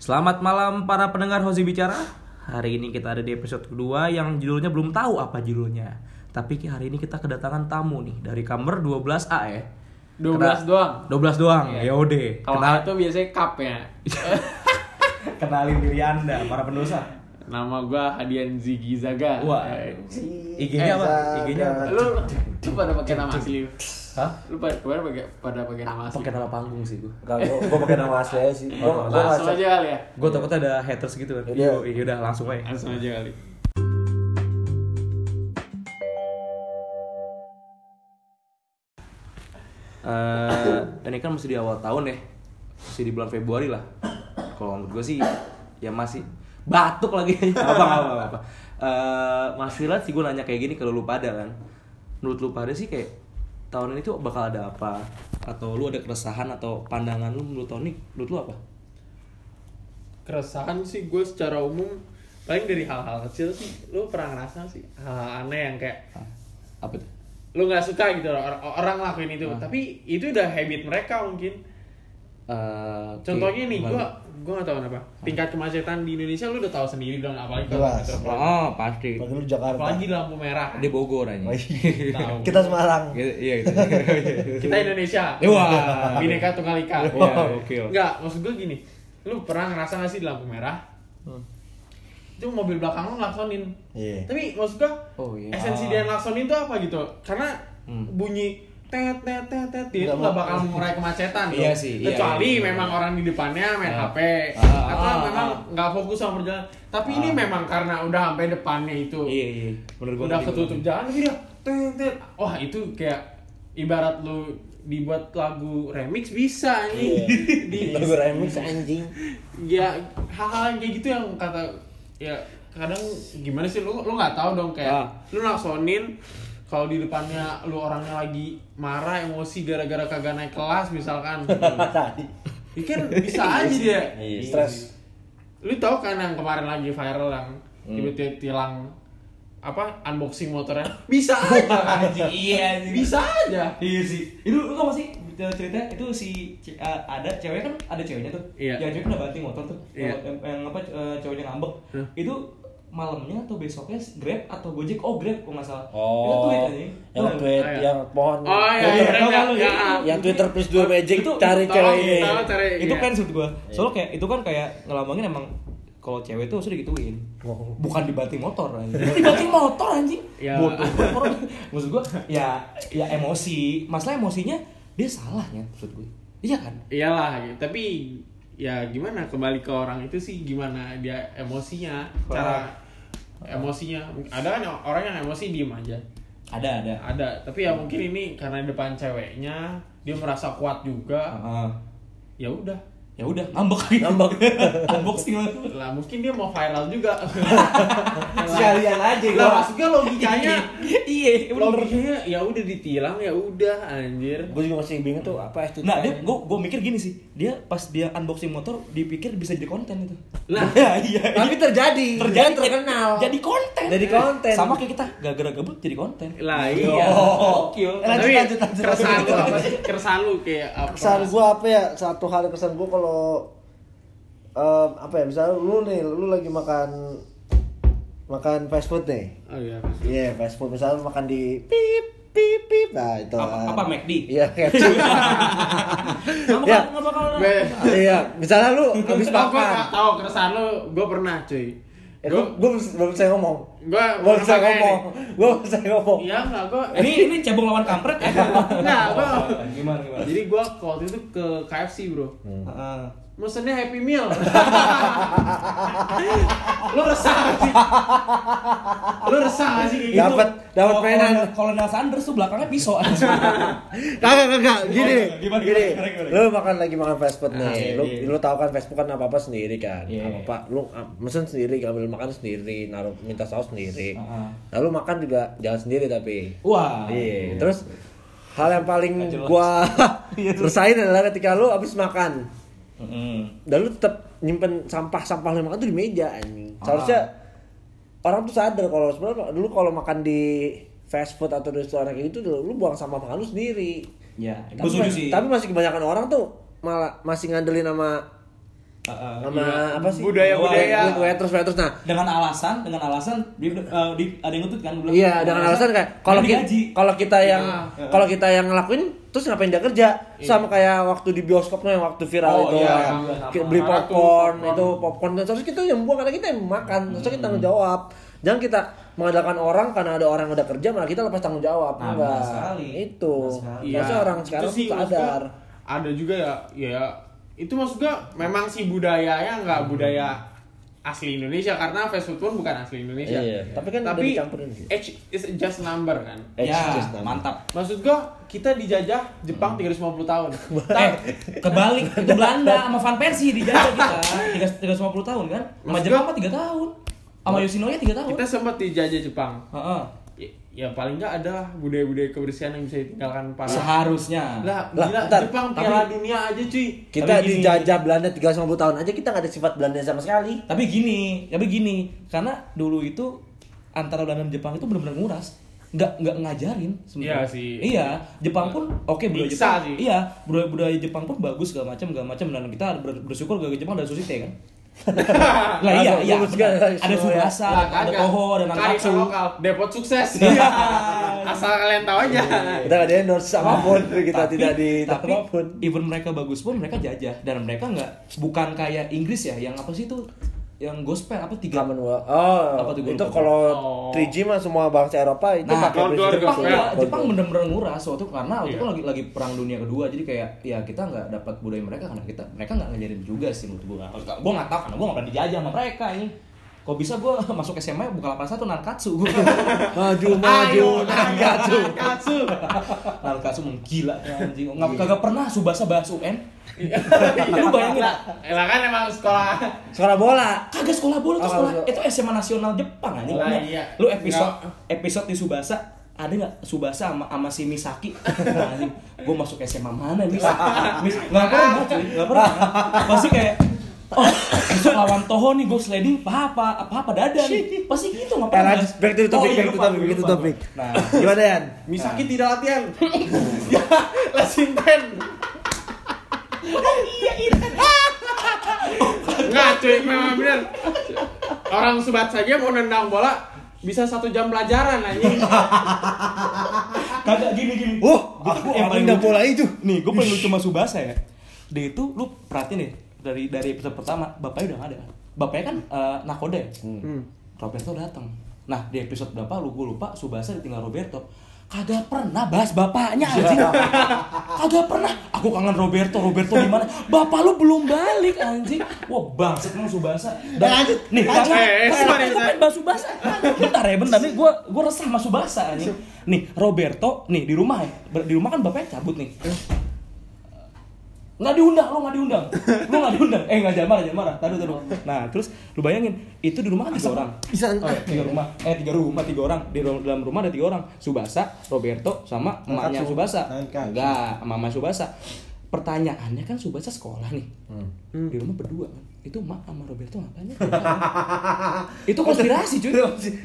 Selamat malam para pendengar Hozi Bicara. Hari ini kita ada di episode kedua yang judulnya belum tahu apa judulnya. Tapi hari ini kita kedatangan tamu nih dari kamar 12A ya. 12 Kena- doang. 12 doang. Iya. Ya udah. Kalau Kenal itu biasanya cup ya. kenalin diri Anda para pendosa. Nama gua Hadian Ziggy Zaga. Wah. Eh, IG-nya apa? Zaga. IG-nya apa? lu lu pada pakai nama asli. Lu? Hah? Lu pada pada pakai pada pakai nama asli. Pakai nama panggung sih gua. Enggak, gua, gua pakai nama asli aja sih. Gua, gua Langsung nggak aja kali ya. Gue takutnya ada haters gitu kan. Iya. Iya, udah langsung aja. Langsung aja kali. Eh, ini kan masih di awal tahun ya masih di bulan Februari lah kalau menurut gue sih ya masih batuk lagi apa apa apa, apa. Eh, Mas Wilat sih gue nanya kayak gini kalau lu pada kan menurut lu pada sih kayak tahun ini tuh bakal ada apa? Atau lu ada keresahan atau pandangan lu menurut tahun ini menurut lu apa? Keresahan sih gue secara umum paling dari hal-hal kecil sih. Lu pernah ngerasa sih hal-hal aneh yang kayak apa tuh lu nggak suka gitu orang, orang ngelakuin itu. Tapi itu udah habit mereka mungkin. Eh, oke, contohnya nih gimana? Gua gua nggak tahu kenapa tingkat kemacetan di Indonesia lu udah tahu sendiri dong apalagi kalau Jelas. oh pasti Apalagi lu Jakarta. apalagi di lampu merah dia Bogor aja iya. Tahu. Kita Semarang. Gitu, iya gitu kita Indonesia Wah. bineka tunggal ika Wah, gokil. nggak maksud gue gini lu pernah ngerasa nggak sih di lampu merah itu mobil belakang lu ngelaksonin Iya. tapi maksud gue Oh, iya. esensi dia ngelaksonin itu apa gitu karena Hmm. bunyi tet tet tet tet dia itu Nggak bakal mengurai kemacetan Iya sih, iya, kecuali iya, iya. memang orang di depannya main Ah. HP Ah, atau ah, memang ah. nggak fokus sama perjalanan tapi ini Ah. memang karena udah sampai depannya itu iya iya gua udah ngerti ketutup jalan tapi dia tet tet wah itu kayak ibarat lu dibuat lagu remix bisa nih di Lagu remix anjing. ya hal-hal yang kayak gitu yang kata ya kadang gimana sih lu lu nggak tahu dong kayak Ah. lu naksonin kalau di depannya lu orangnya lagi marah emosi gara-gara kagak naik kelas misalkan Tadi. ini kan bisa aja dia Iya, stres. lu tahu kan yang kemarin lagi viral yang Hmm. tiba-tiba tilang apa unboxing motornya bisa aja anjing Iya, anjing. bisa aja Iya sih. Itu lu tau gak sih cerita itu si ce- uh, ada cewek kan ada ceweknya tuh. Iya. Yang cewek kan ada banting motor tuh. Iya. Yang, yang apa uh, ceweknya ngambek. Hmm. Itu malamnya atau besoknya Grab atau Gojek? Oh, Grab kok nggak salah. Itu Oh. tweet anjing. Yang nggak? tweet iya. yang pohon. oh iya Twitter, iya tau iya lu? iya Yang Twitter plus dua magic Itu- cari cewek ini. tahu, cari itu iya. kan maksud gua. Soalnya kayak itu kan kayak ngelambangin emang kalau cewek tuh sudah digituin. Oh. Bukan dibanting motor anjing. dibanting motor anjing. Ya. Bodoh. Orang maksud gua ya ya emosi. Masalah emosinya dia salahnya maksud gue. Iya kan? iyalah tapi ya gimana? Kembali ke orang itu sih gimana dia emosinya cara emosinya. Ada kan orang yang emosi diem aja? Ada ada. ada. Tapi ya mungkin ini karena depan ceweknya dia merasa kuat juga. Heeh. ya udah ya udah ngambek Ngambek. unboxing lah. Lah mungkin dia mau viral juga. Sekalian aja lah gua. maksudnya logikanya. Iya logikanya ya udah ditilang ya udah anjir. Gue juga masih bingung tuh apa itu. nah dia gue gue mikir gini sih. Dia pas dia unboxing motor dipikir bisa jadi konten itu. Nah. iya tapi terjadi. terjadi. Terkenal. jadi konten. Jadi konten. sama kayak kita gara-gara gabut jadi konten. Lah iya. Oke lanjut, tapi lanjut, lanjut, keresahan lu apa sih? Keresahan lu kayak apa? Kesan gue apa ya? Satu hal kesan gue kalau em, apa ya misalnya lu nih lu lagi makan makan fast food nih. Oh iya iya fast food misalnya lu makan di pip pip pip nah itu. Apa, kan. apa McD? Iya ketchup nggak Ya. bakal nggak bakal. Be- iya misalnya lu habis makan. Tahu keresahan lu, gue pernah cuy. Eh, Gue, gue belum bisa ngomong gue belum bisa ngomong gue belum bisa ngomong Iya nggak gue. ini ini cebong lawan kampret ya Nggak, gue. gimana gimana Jadi gue waktu itu ke KFC bro. Heeh. Mesennya Happy Meal. lu resah gak sih? lu resah gak sih kayak gitu? dapat dapat mainan kalau- Kalau Nel Sanders tuh belakangnya pisau aja. kagak kagak gini gimana, gini gimana, gimana, gimana? lu makan lagi makan fast food nih Ah, iya, lu iya. lu tahu kan fast food kan apa apa sendiri kan Iya. apa apa lu ah, mesen sendiri ambil makan sendiri naruh minta saus sendiri Ah. lalu makan juga jangan sendiri tapi Wah. iya terus hal yang paling gua Iya, resain adalah ketika lu habis makan Mm-mm. dan lu tetap nyimpen sampah-sampah lu makan tuh di meja anjing. Ah. Seharusnya orang tuh sadar kalau sebenarnya dulu kalau makan di fast food atau di restoran kayak gitu lu buang sampah makan lu sendiri. Ya, Tapi, gue setuju sih. tapi masih kebanyakan orang tuh malah masih ngandelin sama Heeh. sama Iya. apa sih Budaya-budaya. Wait- waiters waiters nah dengan alasan dengan alasan dia eh, di, ada yang ngetut kan bilang, Iya, dengan alasan kayak kalau kita kalau kita yang Iya. kalau kita yang ngelakuin terus ngapain dia kerja? Sama kayak waktu di bioskop yang waktu viral Oh, itu iya, iya, beli popcorn, popcorn. itu popcorn terus kita yang buang karena kita yang makan, terus kita tanggung jawab. Jangan kita mengadakan orang karena ada orang yang udah kerja malah kita lepas tanggung jawab. Nah, Enggak. sekali. Itu. Harusnya orang itu sekarang sih maksud gua sadar. ada juga ya ya itu maksud gua memang sih budayanya nggak budaya asli Indonesia karena fast food pun bukan asli Indonesia. Iya, tapi kan udah tapi dicampurin age is just number kan? Eh, ya just number. mantap. Maksud gua kita dijajah Jepang 350 tahun. Eh kebalik itu Belanda sama Van Persie dijajah kita. tiga tiga puluh tahun kan? Sama Jepang mah tiga tahun. Sama Yoshinoya tiga tahun. Kita sempat dijajah Jepang. Heeh. ya, ya paling nggak ada budaya-budaya kebersihan yang bisa ditinggalkan para seharusnya. Lah Lah, gila bentar. Jepang Tapi- piala dunia aja cuy. Kita Tapi gini- dijajah Belanda 350 tahun aja kita nggak ada sifat Belanda sama sekali. tapi gini tapi gini. Karena dulu itu antara Belanda dan Jepang itu benar-benar nguras. Nggak nggak ngajarin sebenarnya. Iya sih. iya Jepang pun oke budaya Bisa Jepang. sih. iya budaya budaya Jepang pun bagus segala macam segala macam. Dan kita ber- bersyukur gak Jepang ada sushi teh kan lah iya Ada, iya ada ya. subasa ada toho ada nankatsu lokal. Depot sukses. Iya. asal kalian tahu aja. Kita ada endorse apa pun, kita tidak di tapi even mereka bagus pun mereka jajah. Dan mereka nggak bukan kayak Inggris ya yang apa sih itu yang gospel apa tiga Commonwealth. Oh, Apa tuh, itu kalau Oh. 3G mah semua bangsa Eropa itu Nah, pakai Jepang ya, Gold Jepang bener-bener nguras waktu karena waktu Iya. itu lagi lagi perang dunia kedua jadi kayak ya kita nggak dapat budaya mereka karena kita mereka nggak ngajarin juga sih menurut gua gua nggak tahu karena gua nggak pernah dijajah sama mereka ini kok bisa gua masuk SMA buka 81 nankatsu gua Maju, maju, Ayo, nankatsu. Nankatsu. nankatsu menggila anjing. Nggak kagak pernah subasa bahas UN lu bayangin. Lah, kan emang sekolah. Sekolah bola. kagak sekolah bola Oh, tuh sekolah. kalau- itu SMA nasional Jepang anjing. Lu- iya. lu episode episode di Subasa ada nggak Subasa sama sama si Misaki? Gue masuk SMA mana nih Mis nggak pernah nggak pernah. Pasti kayak oh besok lawan Toho nih gue sliding apa apa apa apa dada nih. Pasti gitu nggak Ya, pernah lanjut, back to the topic, Oh, iya, back to lupa, topic, back to topic. nah. Gimana Yan? Misaki tidak latihan. Dia lesin pen Enggak cuy, memang bener. Orang subat saja mau nendang bola bisa satu jam pelajaran anjing. Kagak gini gini. Oh, aku yang paling bola itu. nih gue paling lucu sama Subasa ya. Dia itu lu perhatiin nih dari dari episode pertama bapaknya udah nggak ada. Bapaknya kan eh, nakoda ya? Hmm. Roberto datang nah di episode berapa lu gue lupa Subasa ditinggal Roberto. Kagak pernah bahas bapaknya anjing. Kagak pernah. Aku kangen Roberto Roberto di mana? Bapak lu belum balik anjing. Wah bangset emang Subasa. Dan Lanjut, nih lanjut. Eh, eh, sorry, aku pengen bahas Subasa. Bentar ya bentar nih gue gue resah sama Subasa anjing. Nih Roberto nih di rumah ya. Di rumah kan bapaknya cabut nih nggak diundang lo nggak diundang. Lo nggak diundang. Eh nggak jangan marah jangan marah taruh. Taruh nah terus lu bayangin itu di rumah kan tiga orang Bisa. Oh, iya, tiga rumah. Eh tiga rumah tiga orang. Di dalam rumah ada tiga orang. Subasa Roberto sama emaknya. Subasa. Enggak mama Subasa. Pertanyaannya kan Subasa sekolah nih. Di rumah berdua kan itu emak sama Roberto ngapain ya? itu konspirasi cuy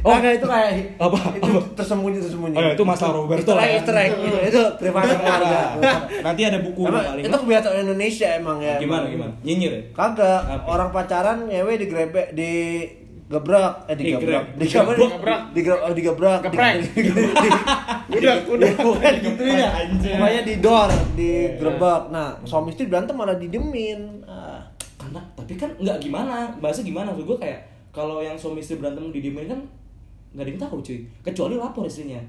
Oh, enggak itu kayak Apa? Itu Apa? tersembunyi tersembunyi. Oh, ya, itu masalah Roberto egg, lah. easter egg. Itu, itu privasi keluarga. nanti ada buku Emang, paling itu kebiasaan Indonesia emang ya. gimana gimana nyinyir ya Kagak, Apa? orang pacaran ngewe digrebek di gebrak eh digebrak digebrak digebrak. digebrak oh, digebrak Geprek. Di- di- di- udah udah bukan gitu ya pokoknya di door digerebek nah suami istri berantem malah didemin karena tapi kan nggak gimana bahasa gimana? Maksud gue kayak kalau yang suami istri berantem didiemin kan nggak ada yang tahu cuy. Kecuali lapor istrinya.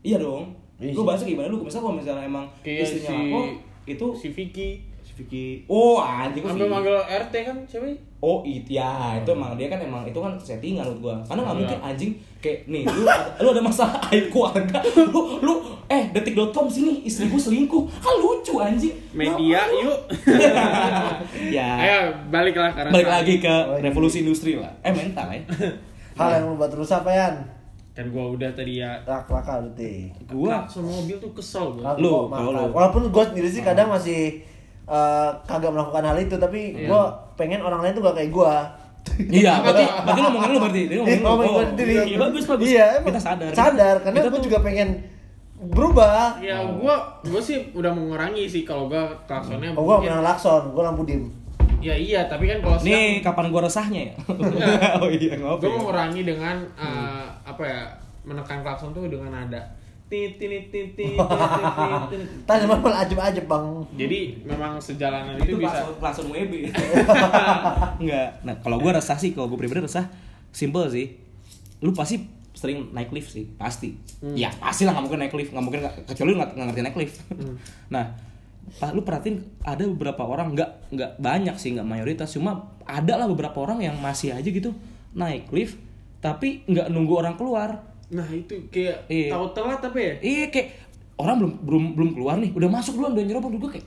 Iya dong. Iya gue bahasa gimana? Lu misalnya kalau misalnya emang kayak istrinya si lapor itu si Vicky. Si Vicky. Oh anjing sampai si- manggil RT kan cewek oh itu ya itu emang dia kan emang itu kan settingan menurut gua. Karena nggak Iya. mungkin anjing kayak nih lu lu ada masalah aib keluarga lu lu eh detik.com sini istriku selingkuh. Kan lucu anjing. Media Nggak- yuk. Ya. Ayo baliklah karena balik lagi ke Oh, iya. revolusi industri lah. Eh mental ya hal yang membuat rusak apa Yan? kan gua udah tadi ya. Rak rakal berarti. Gua? Sama mobil tuh kesel gua. Lu, gua kalau lu. walaupun gue sendiri sih kadang masih eh, kagak melakukan hal itu tapi Iya. gue pengen orang lain tuh gak kayak gue Iya, berarti berarti ngomongin lu berarti. Dia ngomongin lu. ngomongin Oh, gua sendiri. Iya, bagus bagus. Iya, kita sadar. Sadar, karena gue juga pengen berubah. ya gua gua sih udah mengurangi sih kalau gua klaksonnya Oh, gue pernah lakson, gue lampu dim. Ya iya, tapi kan kalau Nih kapan gua resahnya ya? oh iya gue ngopi. mengurangi dengan eh, apa ya menekan klakson tuh dengan nada tit tit tit. Tanya malah ajib-ajib bang. jadi memang sejalanan itu, itu bisa langsung WB. Enggak. Nah, kalau gua resah sih, kalau gua pribadi resah, simple sih. Lu pasti sering naik lift sih, pasti. Ya, pasti lah nggak mungkin naik lift, nggak mungkin kecuali lu nggak nggak ngerti naik lift. nah, Pak, lu perhatiin ada beberapa orang nggak nggak banyak sih nggak mayoritas cuma ada lah beberapa orang yang masih aja gitu naik lift tapi nggak nunggu orang keluar nah itu kayak Iya. tahu telat tapi ya Iya kayak orang belum belum belum keluar nih, udah masuk duluan udah nyerobot gue kayak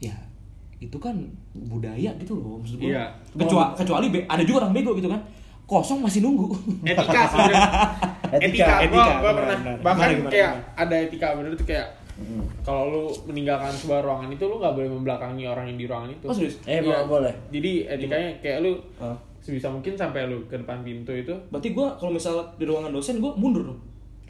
ya itu kan budaya gitu loh maksud gue. Iya. Kecuali kecuali be- ada juga orang bego gitu kan. Kosong masih nunggu. etika sebenarnya Etika, etika, benar, pernah benar. bahkan Gimana, gimana, kayak gimana? ada etika bener tuh kayak kalau lu meninggalkan sebuah ruangan itu lu nggak boleh membelakangi orang yang di ruangan itu Oh, serius? Eh, Iya. boleh. jadi etikanya kayak lu. Sebisa mungkin sampai lu ke depan pintu itu Berarti gue kalau misal di ruangan dosen gue mundur dong.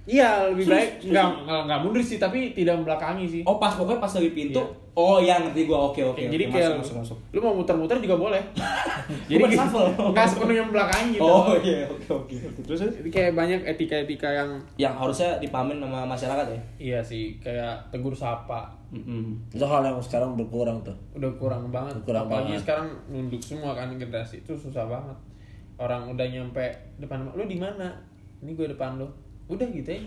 iya lebih Serius? baik nggak nggak nggak mundur sih tapi tidak membelakangi sih Oh pas pokoknya pas lagi pintu. Iya. Oh ya ngerti gue oke oke. jadi oke, kayak masuk masuk masuk. lu mau muter-muter juga boleh jadi shuffle. nggak sepenuhnya membelakangi gitu Oh iya oke oke. oke. Terus terus? jadi kayak banyak etika-etika yang yang harusnya dipamin sama masyarakat ya. iya sih kayak tegur sapa Mm-mm. Itu hal yang sekarang berkurang tuh. udah kurang banget Kurang apalagi banget. sekarang nunduk semua kan generasi itu susah banget orang udah nyampe depan lu di mana ini gue depan lu udah gitu aja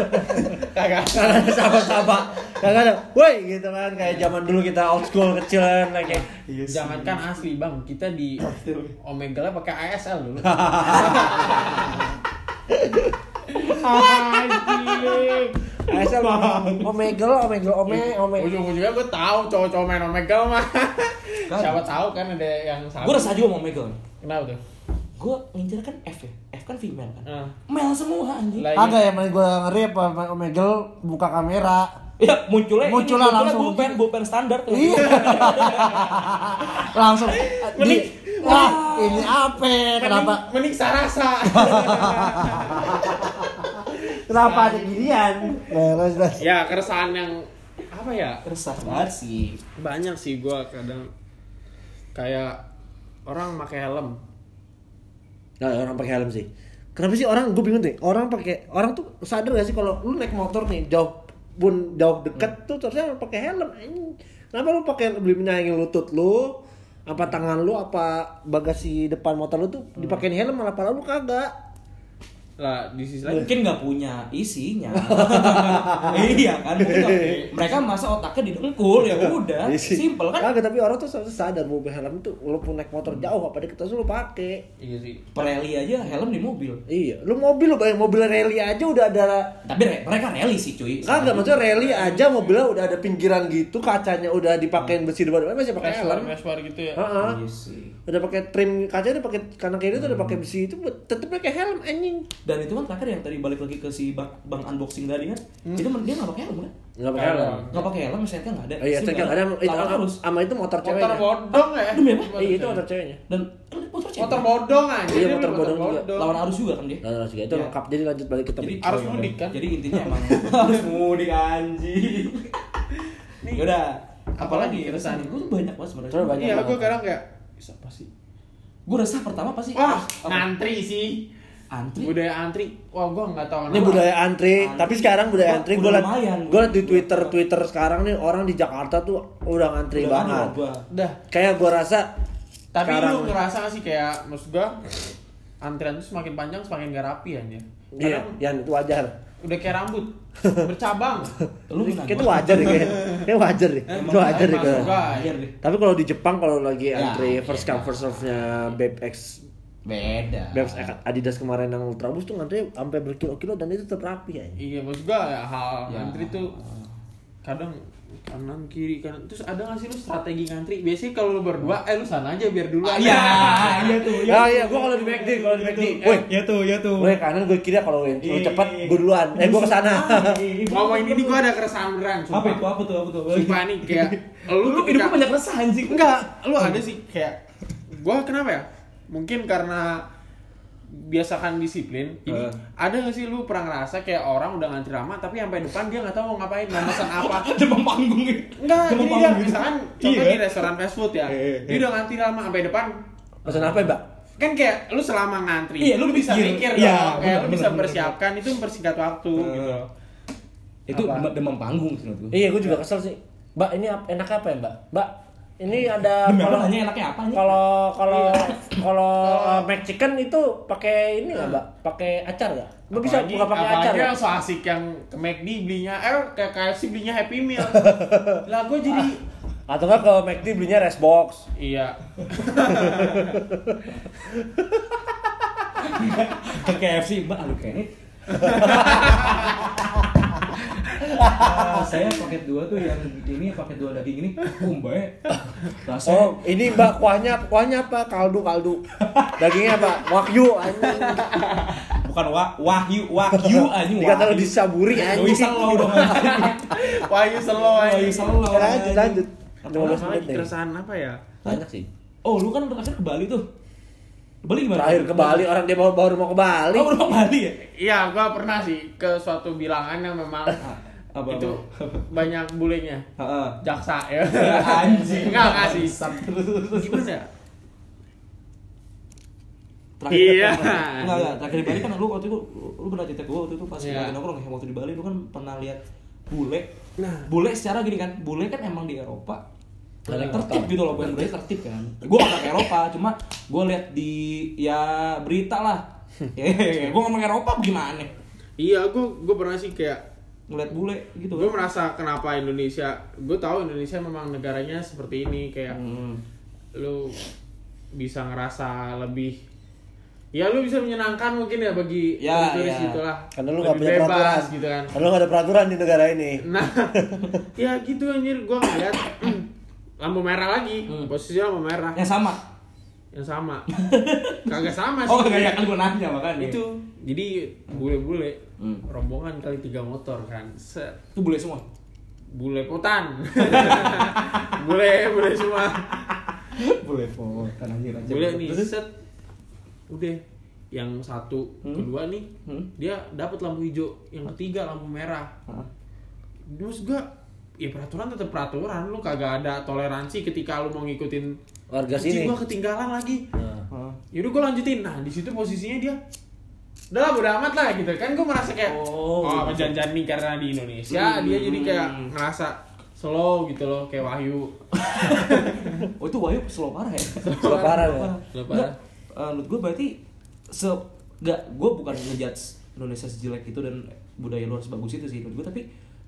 kagak sahabat-sahabat. Kagak ada. Woi gitu kan kayak zaman dulu kita old school kecil kan kayak jangankan asli bang kita di Omega pakai ASL dulu Anjing. Asal omegel, omegel, ome, ome. Ujung-ujungnya gue tahu cowok-cowok main Omega mah. Siapa tahu kan ada yang sama. Gue resah juga mau Megan. Kenapa tuh? Gue ngincer kan F ya. F kan female kan. Ah. Male semua anjing. Lah, Agak ya, main gue ngeri apa main omegel buka kamera. Ya munculnya Munculnya ini, langsung bullpen, bullpen standar tuh. Iya. Langsung di Wah, ini apa? Kenapa? Mending sarasa. Kenapa ada ginian? Dah. ya keresahan yang apa ya? Resah banget sih. Banyak sih gua kadang kayak orang pakai helm. Nah, orang pakai helm sih. Kenapa sih orang gue bingung deh. Orang pakai orang tuh sadar gak sih kalau lu naik motor nih jauh pun jauh deket tuh harusnya lu pakai helm. Kenapa lu pakai beli menyayangin lutut lu? Apa tangan lu apa bagasi depan motor lu tuh dipakein helm malah pala lu kagak. Lah di sisi lain Mungkin nggak punya isinya. iya kan? Mungkin mereka masa otaknya didengkul ya udah. Iya sih. Simple kan? Kagak tapi orang tuh harusnya sadar mau pakai helm tuh walaupun naik motor jauh apa deket lu pakai. Iya sih. Pereli aja helm di mobil. Iya, lu mobil lu bayang mobil rally aja udah ada Tapi re- mereka rally sih cuy. Kagak maksudnya rally aja mobilnya udah ada pinggiran gitu, kacanya udah dipakein besi depan masih pakai helm. Vespa gitu ya. Heeh. Iya sih. Udah pakai trim kaca udah pakai kanan kiri tuh udah pakai besi itu tetep pakai helm anjing. Dan itu kan terakhir yang tadi balik lagi ke si bang, bang unboxing tadi kan. Itu men- dia nggak pakai helm kan? Enggak pakai helm. Nggak pakai helm, mesinnya nggak ada. Oh iya, nggak ada itu Lawan arus. sama itu motor ceweknya. Motor bodong ya? Demi apa? Iya, itu motor ceweknya. Dan kan motor cewek. Motor bodong aja. Iya, motor bodong juga. lawan arus juga kan dia. Nah, nah, juga itu Iya. lengkap. Jadi lanjut balik ke topik. Jadi Arus mudik kan? Jadi intinya emang harus mudik anjing. Yaudah, apalagi keresahan gue tuh banyak banget sebenarnya. Terus banyak Iya, gue kadang kayak bisa apa sih? Gue resah pertama pasti Wah, ngantri sih. Antri. Budaya antri. Wah, gue nggak tahu Ini budaya antri, Antri. tapi sekarang budaya antri gue liat, gue di Twitter Twitter sekarang nih orang di Jakarta tuh udah ngantri Udah banget. Udah. Kayak gue rasa Tapi sekarang lu ngerasa gak sih kayak maksud gue antrian tuh semakin panjang semakin gak rapi aja. Iya, Kadang yang itu wajar. udah kayak rambut bercabang. Lu Kayak itu gua. wajar deh kayak. Kayak wajar deh. Itu wajar deh. Tapi kalau di Jepang kalau lagi Ya, antri first come first serve-nya Babe X Beda. Babes Adidas kemarin yang Ultraboost tuh ngantri sampai berkilo-kilo dan itu tetap rapi ya. Iya, maksud gue ya, hal Ya. ngantri tuh kadang kanan kiri kanan terus ada gak sih lu strategi ngantri biasanya kalau lu berdua eh lu sana aja biar dulu Iya, iya tuh. Ya iya, gua kalau di McD, kalau di McD, woi, ya tuh, ya tuh. gue kanan gue kiri kalau lu Iya, cepet iya, iya. gue duluan. Eh gue ke sana. ngomongin ini gue ada keresahan sumpah. Apa itu? Apa tuh? Apa tuh? sumpah nih kayak lu Lu hidup lu banyak resah anjing. enggak lu ada sih kayak gua kenapa ya mungkin karena biasakan disiplin. Eh. ada gak sih lu pernah ngerasa kayak orang udah ngantri lama tapi sampai depan dia nggak tahu mau ngapain mau pesan apa? Demam panggung ya. Enggak, Demam jadi dia panggung gitu. misalkan Iya, contoh kan? di restoran fast food ya. Eh, eh, Dia udah ngantri lama sampai depan Pesan apa ya, Mbak? kan kayak lu selama ngantri Iya, lu bisa mikir. Iya, dong, kayak bener, lu bisa bener, mempersiapkan itu mempersingkat waktu Eh. gitu. Itu Apa? demam, panggung sih. Iya, gue juga kesel sih. Mbak, ini enak apa ya, Mbak? Mbak, ini ada Demi kalau nanya enaknya apa nih? kalau kalau Iya. kalau uh, McChicken itu pakai ini nggak, Mbak? Pakai acar nggak? Mbak bisa Apalagi- buka pakai acar apalagi nggak? yang so asik yang ke McD belinya eh ke KFC belinya Happy Meal lah gue jadi Atau nggak ke McD belinya rice box? iya Ke KFC, Mbak, aduh kayaknya. Ah, saya paket dua tuh yang ini paket dua daging ini, kumbai. Rasanya Oh, ini Mbak kuahnya kuahnya apa? Kaldu kaldu. Dagingnya apa? Wagyu anjing. bukan wa, wahyu, wahyu anjing. Dikata wahyu. disaburi anjing. Wahyu selo dong. Wahyu selo Wahyu selo. Lanjut lanjut. 15 Apalagi menit keresahan apa ya Banyak sih. Oh, lu kan terakhir ke Bali tuh. Ke Bali gimana? Terakhir ke Bali orang dia baru, baru mau ke Bali. Oh, udah ke Bali ya? iya gue pernah sih ke suatu bilangan yang memang Apa, itu apa? banyak bulenya Heeh. jaksa ya Ya, anjing. enggak enggak sih Bangsat. Terus, terus, terus. gimana ya Terakhir, Iya. Enggak, enggak. Terakhir di Bali kan lu waktu itu lu pernah cerita gue waktu itu pas Iya. lagi nongkrong ya. Waktu di Bali lu kan pernah lihat bule. Nah. Bule secara gini kan, bule kan emang di Eropa Ada tertib gitu loh, bukan budaya tertib kan. Gue gak ke Eropa, cuma gue lihat di ya berita lah. Ya, gue ngomong Eropa gimana? iya gue gue pernah sih kayak Ngeliat bule gitu. gue merasa kenapa Indonesia gue tahu Indonesia memang negaranya seperti ini kayak Hmm. lu bisa ngerasa lebih ya lu bisa menyenangkan mungkin ya bagi Ya, turis ya. gitu lah Karena lu Lebih gak punya bebas peraturan. gitu kan Karena lu gak ada peraturan di negara ini. nah ya gitu anjir gue ngeliat lampu merah lagi Hmm. posisinya lampu merah Yang sama. Yang sama. Kagak sama sih. Oh, enggak kan gue nanya makanya. itu. Jadi bule-bule Hmm. rombongan kali tiga motor kan. Set. Itu bule semua. bule potan. Bule bule semua. Bule po, kan anjir. Aja. bule nih set. Udah yang satu Hmm. kedua nih Hmm. dia dapat lampu hijau. Yang ketiga lampu merah. Terus gua ya peraturan tetap peraturan. Lu kagak ada toleransi ketika lu mau ngikutin Warga sini. gua ketinggalan lagi Nah. Yaudah gua lanjutin nah di situ posisinya dia udah lah bodo amat lah gitu kan gua merasa kayak Oh, oh, gitu. jangan nih karena di Indonesia Hmm. dia jadi kayak ngerasa slow gitu loh kayak Wahyu Oh itu Wahyu slow parah ya? Slow parah ya? Slow parah. Nggak, eh, menurut gue berarti se nggak gue bukan ngejudge Indonesia sejelek itu dan budaya luar sebagus itu sih menurut gue tapi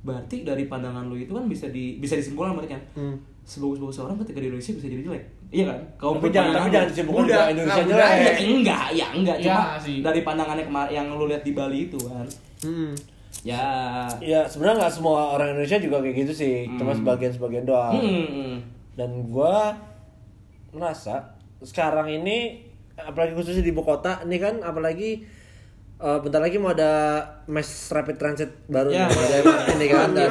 berarti dari pandangan lu itu kan bisa di bisa disimpulkan berarti kan Hmm. sebagus-bagus orang ketika di Indonesia bisa jadi jelek iya kan kalau Tapi jangan, tapi jangan disimpulkan Udah, Indonesia nah, jelek. ya, enggak ya enggak Ya, cuma sih. dari pandangannya kemarin yang lu lihat di Bali itu kan Hmm. ya Ya sebenarnya nggak semua orang Indonesia juga kayak gitu sih, cuma Hmm. sebagian-sebagian doang. hmm, hmm. Dan gua merasa sekarang ini apalagi khususnya di ibu kota ini kan apalagi eh, bentar lagi mau ada mass rapid transit baru Ya. nih, ada MRT nih kan dan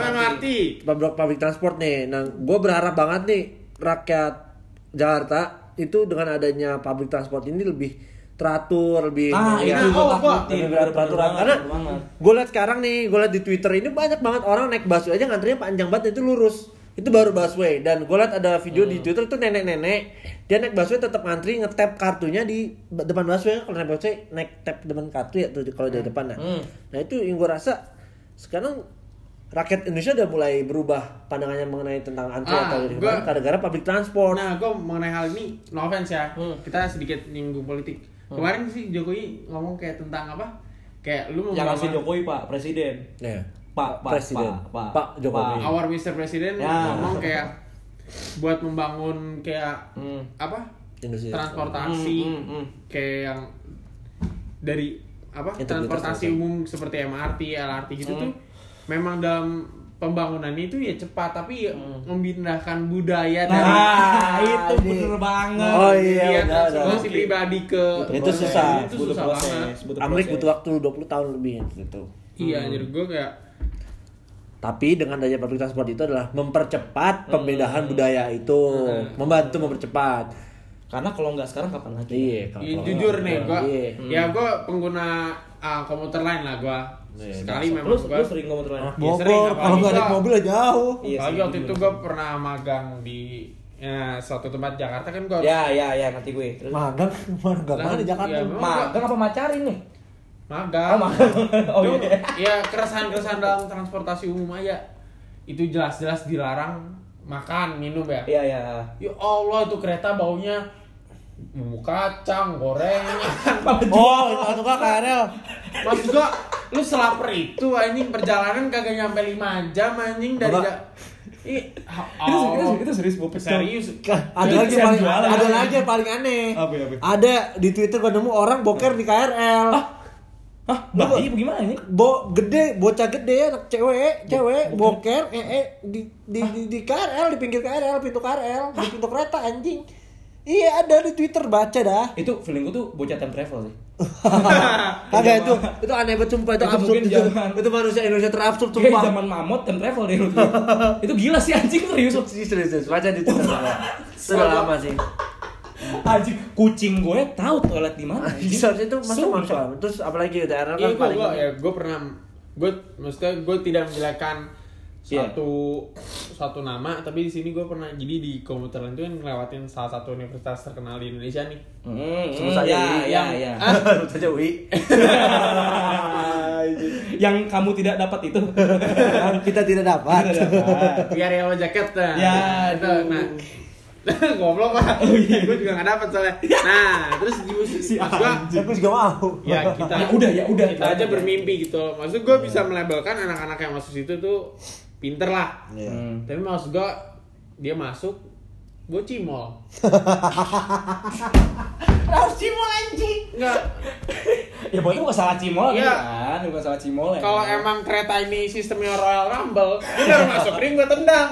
public, public transport nih. Nah, gue berharap banget nih rakyat Jakarta itu dengan adanya public transport ini lebih teratur, lebih nah ya, itu oh, gua- takutin lebih berat peraturan. karena gue liat sekarang nih gue liat di twitter ini banyak banget orang naik busway aja ngantrinya panjang banget itu lurus. Itu baru busway. Dan gue liat ada video di twitter itu nenek-nenek dia naik busway tetap ngantri ngetap kartunya di depan busway. Kalau naik busway naik tap depan kartu ya tuh di- kalau dari depan nah. Hmm. nah itu yang gue rasa sekarang rakyat Indonesia udah mulai berubah pandangannya mengenai tentang antri Ah, atau di gua- mana gara-gara public transport Nah, gue mengenai hal ini, no offense ya, Hmm. kita sedikit nyinggung politik. Kemarin sih Jokowi ngomong kayak tentang apa? Kayak lu jangan si membangun- Jokowi pak presiden ya pak pak Presiden. pak Pak Jokowi. Pak. Our Mr. Presiden Ya. ngomong kayak buat membangun kayak Hmm. apa? Indonesia Transportasi Hmm, hmm, hmm. kayak yang dari apa? Transportasi. umum seperti MRT, LRT gitu Hmm. tuh memang dalam pembangunan itu ya cepat tapi ya memindahkan budaya dari Nah, itu ini. bener banget. Oh iya, Iya, benar, transportasi benar. pribadi ke Itu susah. itu Butuh susah proses, banget butuh Amerika butuh waktu 20 tahun lebih gitu iya jadi gue kayak Tapi dengan adanya public transport itu adalah mempercepat pemindahan budaya itu, membantu mempercepat. Karena kalau nggak sekarang kapan lagi? Iya, kalau- Iya, kalau- jujur nih gua Iya. ya gua pengguna ah, komuter lain lah gua Iya, sekali Lu, memang gua lu sering. Ya, sering, Bogor, apalagi kalau nggak naik mobil ya jauh. Iya apalagi waktu itu gua pernah magang di ya, suatu tempat Jakarta kan gua Ya, ya, ya, ngerti gue. Terus Magang, mana nggak mana di Jakarta. Iya, memang. magang apa macarin nih? magang Oh, magang. Oh, iya. ya keresahan-keresahan dalam transportasi umum aja itu jelas-jelas dilarang makan minum ya Iya, ya. ya Allah itu kereta baunya bumbu kacang gorengan Oh, itu nggak KRL? Maksud gua lu selaper itu anjing perjalanan kagak nyampe 5 jam anjing dari Apa? ja Ih, ha- Itu, itu, itu serius bu. serius. Ada lagi paling jualan. ada lagi yang paling aneh. Apa ya, apa? Ada di Twitter gua nemu orang boker di KRL. Hah, bayi bagaimana ini? Bo gede, bocah gede, anak cewek, cewek, boker, eh, eh di, di, di, di KRL, di pinggir KRL, pintu KRL, di pintu kereta anjing. Iya ada di Twitter baca dah. Itu feeling gue tuh bocah time travel sih. Kagak itu, itu aneh banget sumpah itu Itu absurd mungkin itu. zaman- Itu manusia Indonesia terabsurd Kayak sumpah. zaman mamut time travel deh gue. Itu gila sih anjing serius. Serius, serius, serius. baca di Twitter. Sudah lama sih. Anjing kucing gue tahu toilet di mana. anjing. Bisa itu masuk Sumpah. masuk. Terus apalagi KRL Iya kan paling gua ya gua pernah gua maksudnya gua tidak menjelekkan Iya. satu satu nama tapi di sini gua pernah jadi di komuter lain itu kan ngelewatin salah satu universitas terkenal di Indonesia nih. Hmm, Sebut saja ya, UI. ya, Yang- ya. Ah, Sebut saja UI. Yang kamu tidak dapat itu. Kita tidak dapat. Dapat. biar yellow jacket nah. Ya, itu nah. Goblok pak, gue juga gak dapet soalnya. Nah, terus di musik gua, Aku juga mau. ya kita Ya udah, ya udah. kita aja bermimpi gitu. Maksud gue bisa melabelkan anak-anak yang masuk situ tuh pinter lah. Iya. Hmm. Tapi maksud gue dia masuk, gue cimol. Harus cimol anjing. Enggak, Ya buat itu bukan salah cimol Iya. kan, bukan salah cimol ya. kalau emang kereta ini sistemnya Royal Rumble, dia baru masuk ring gue tendang.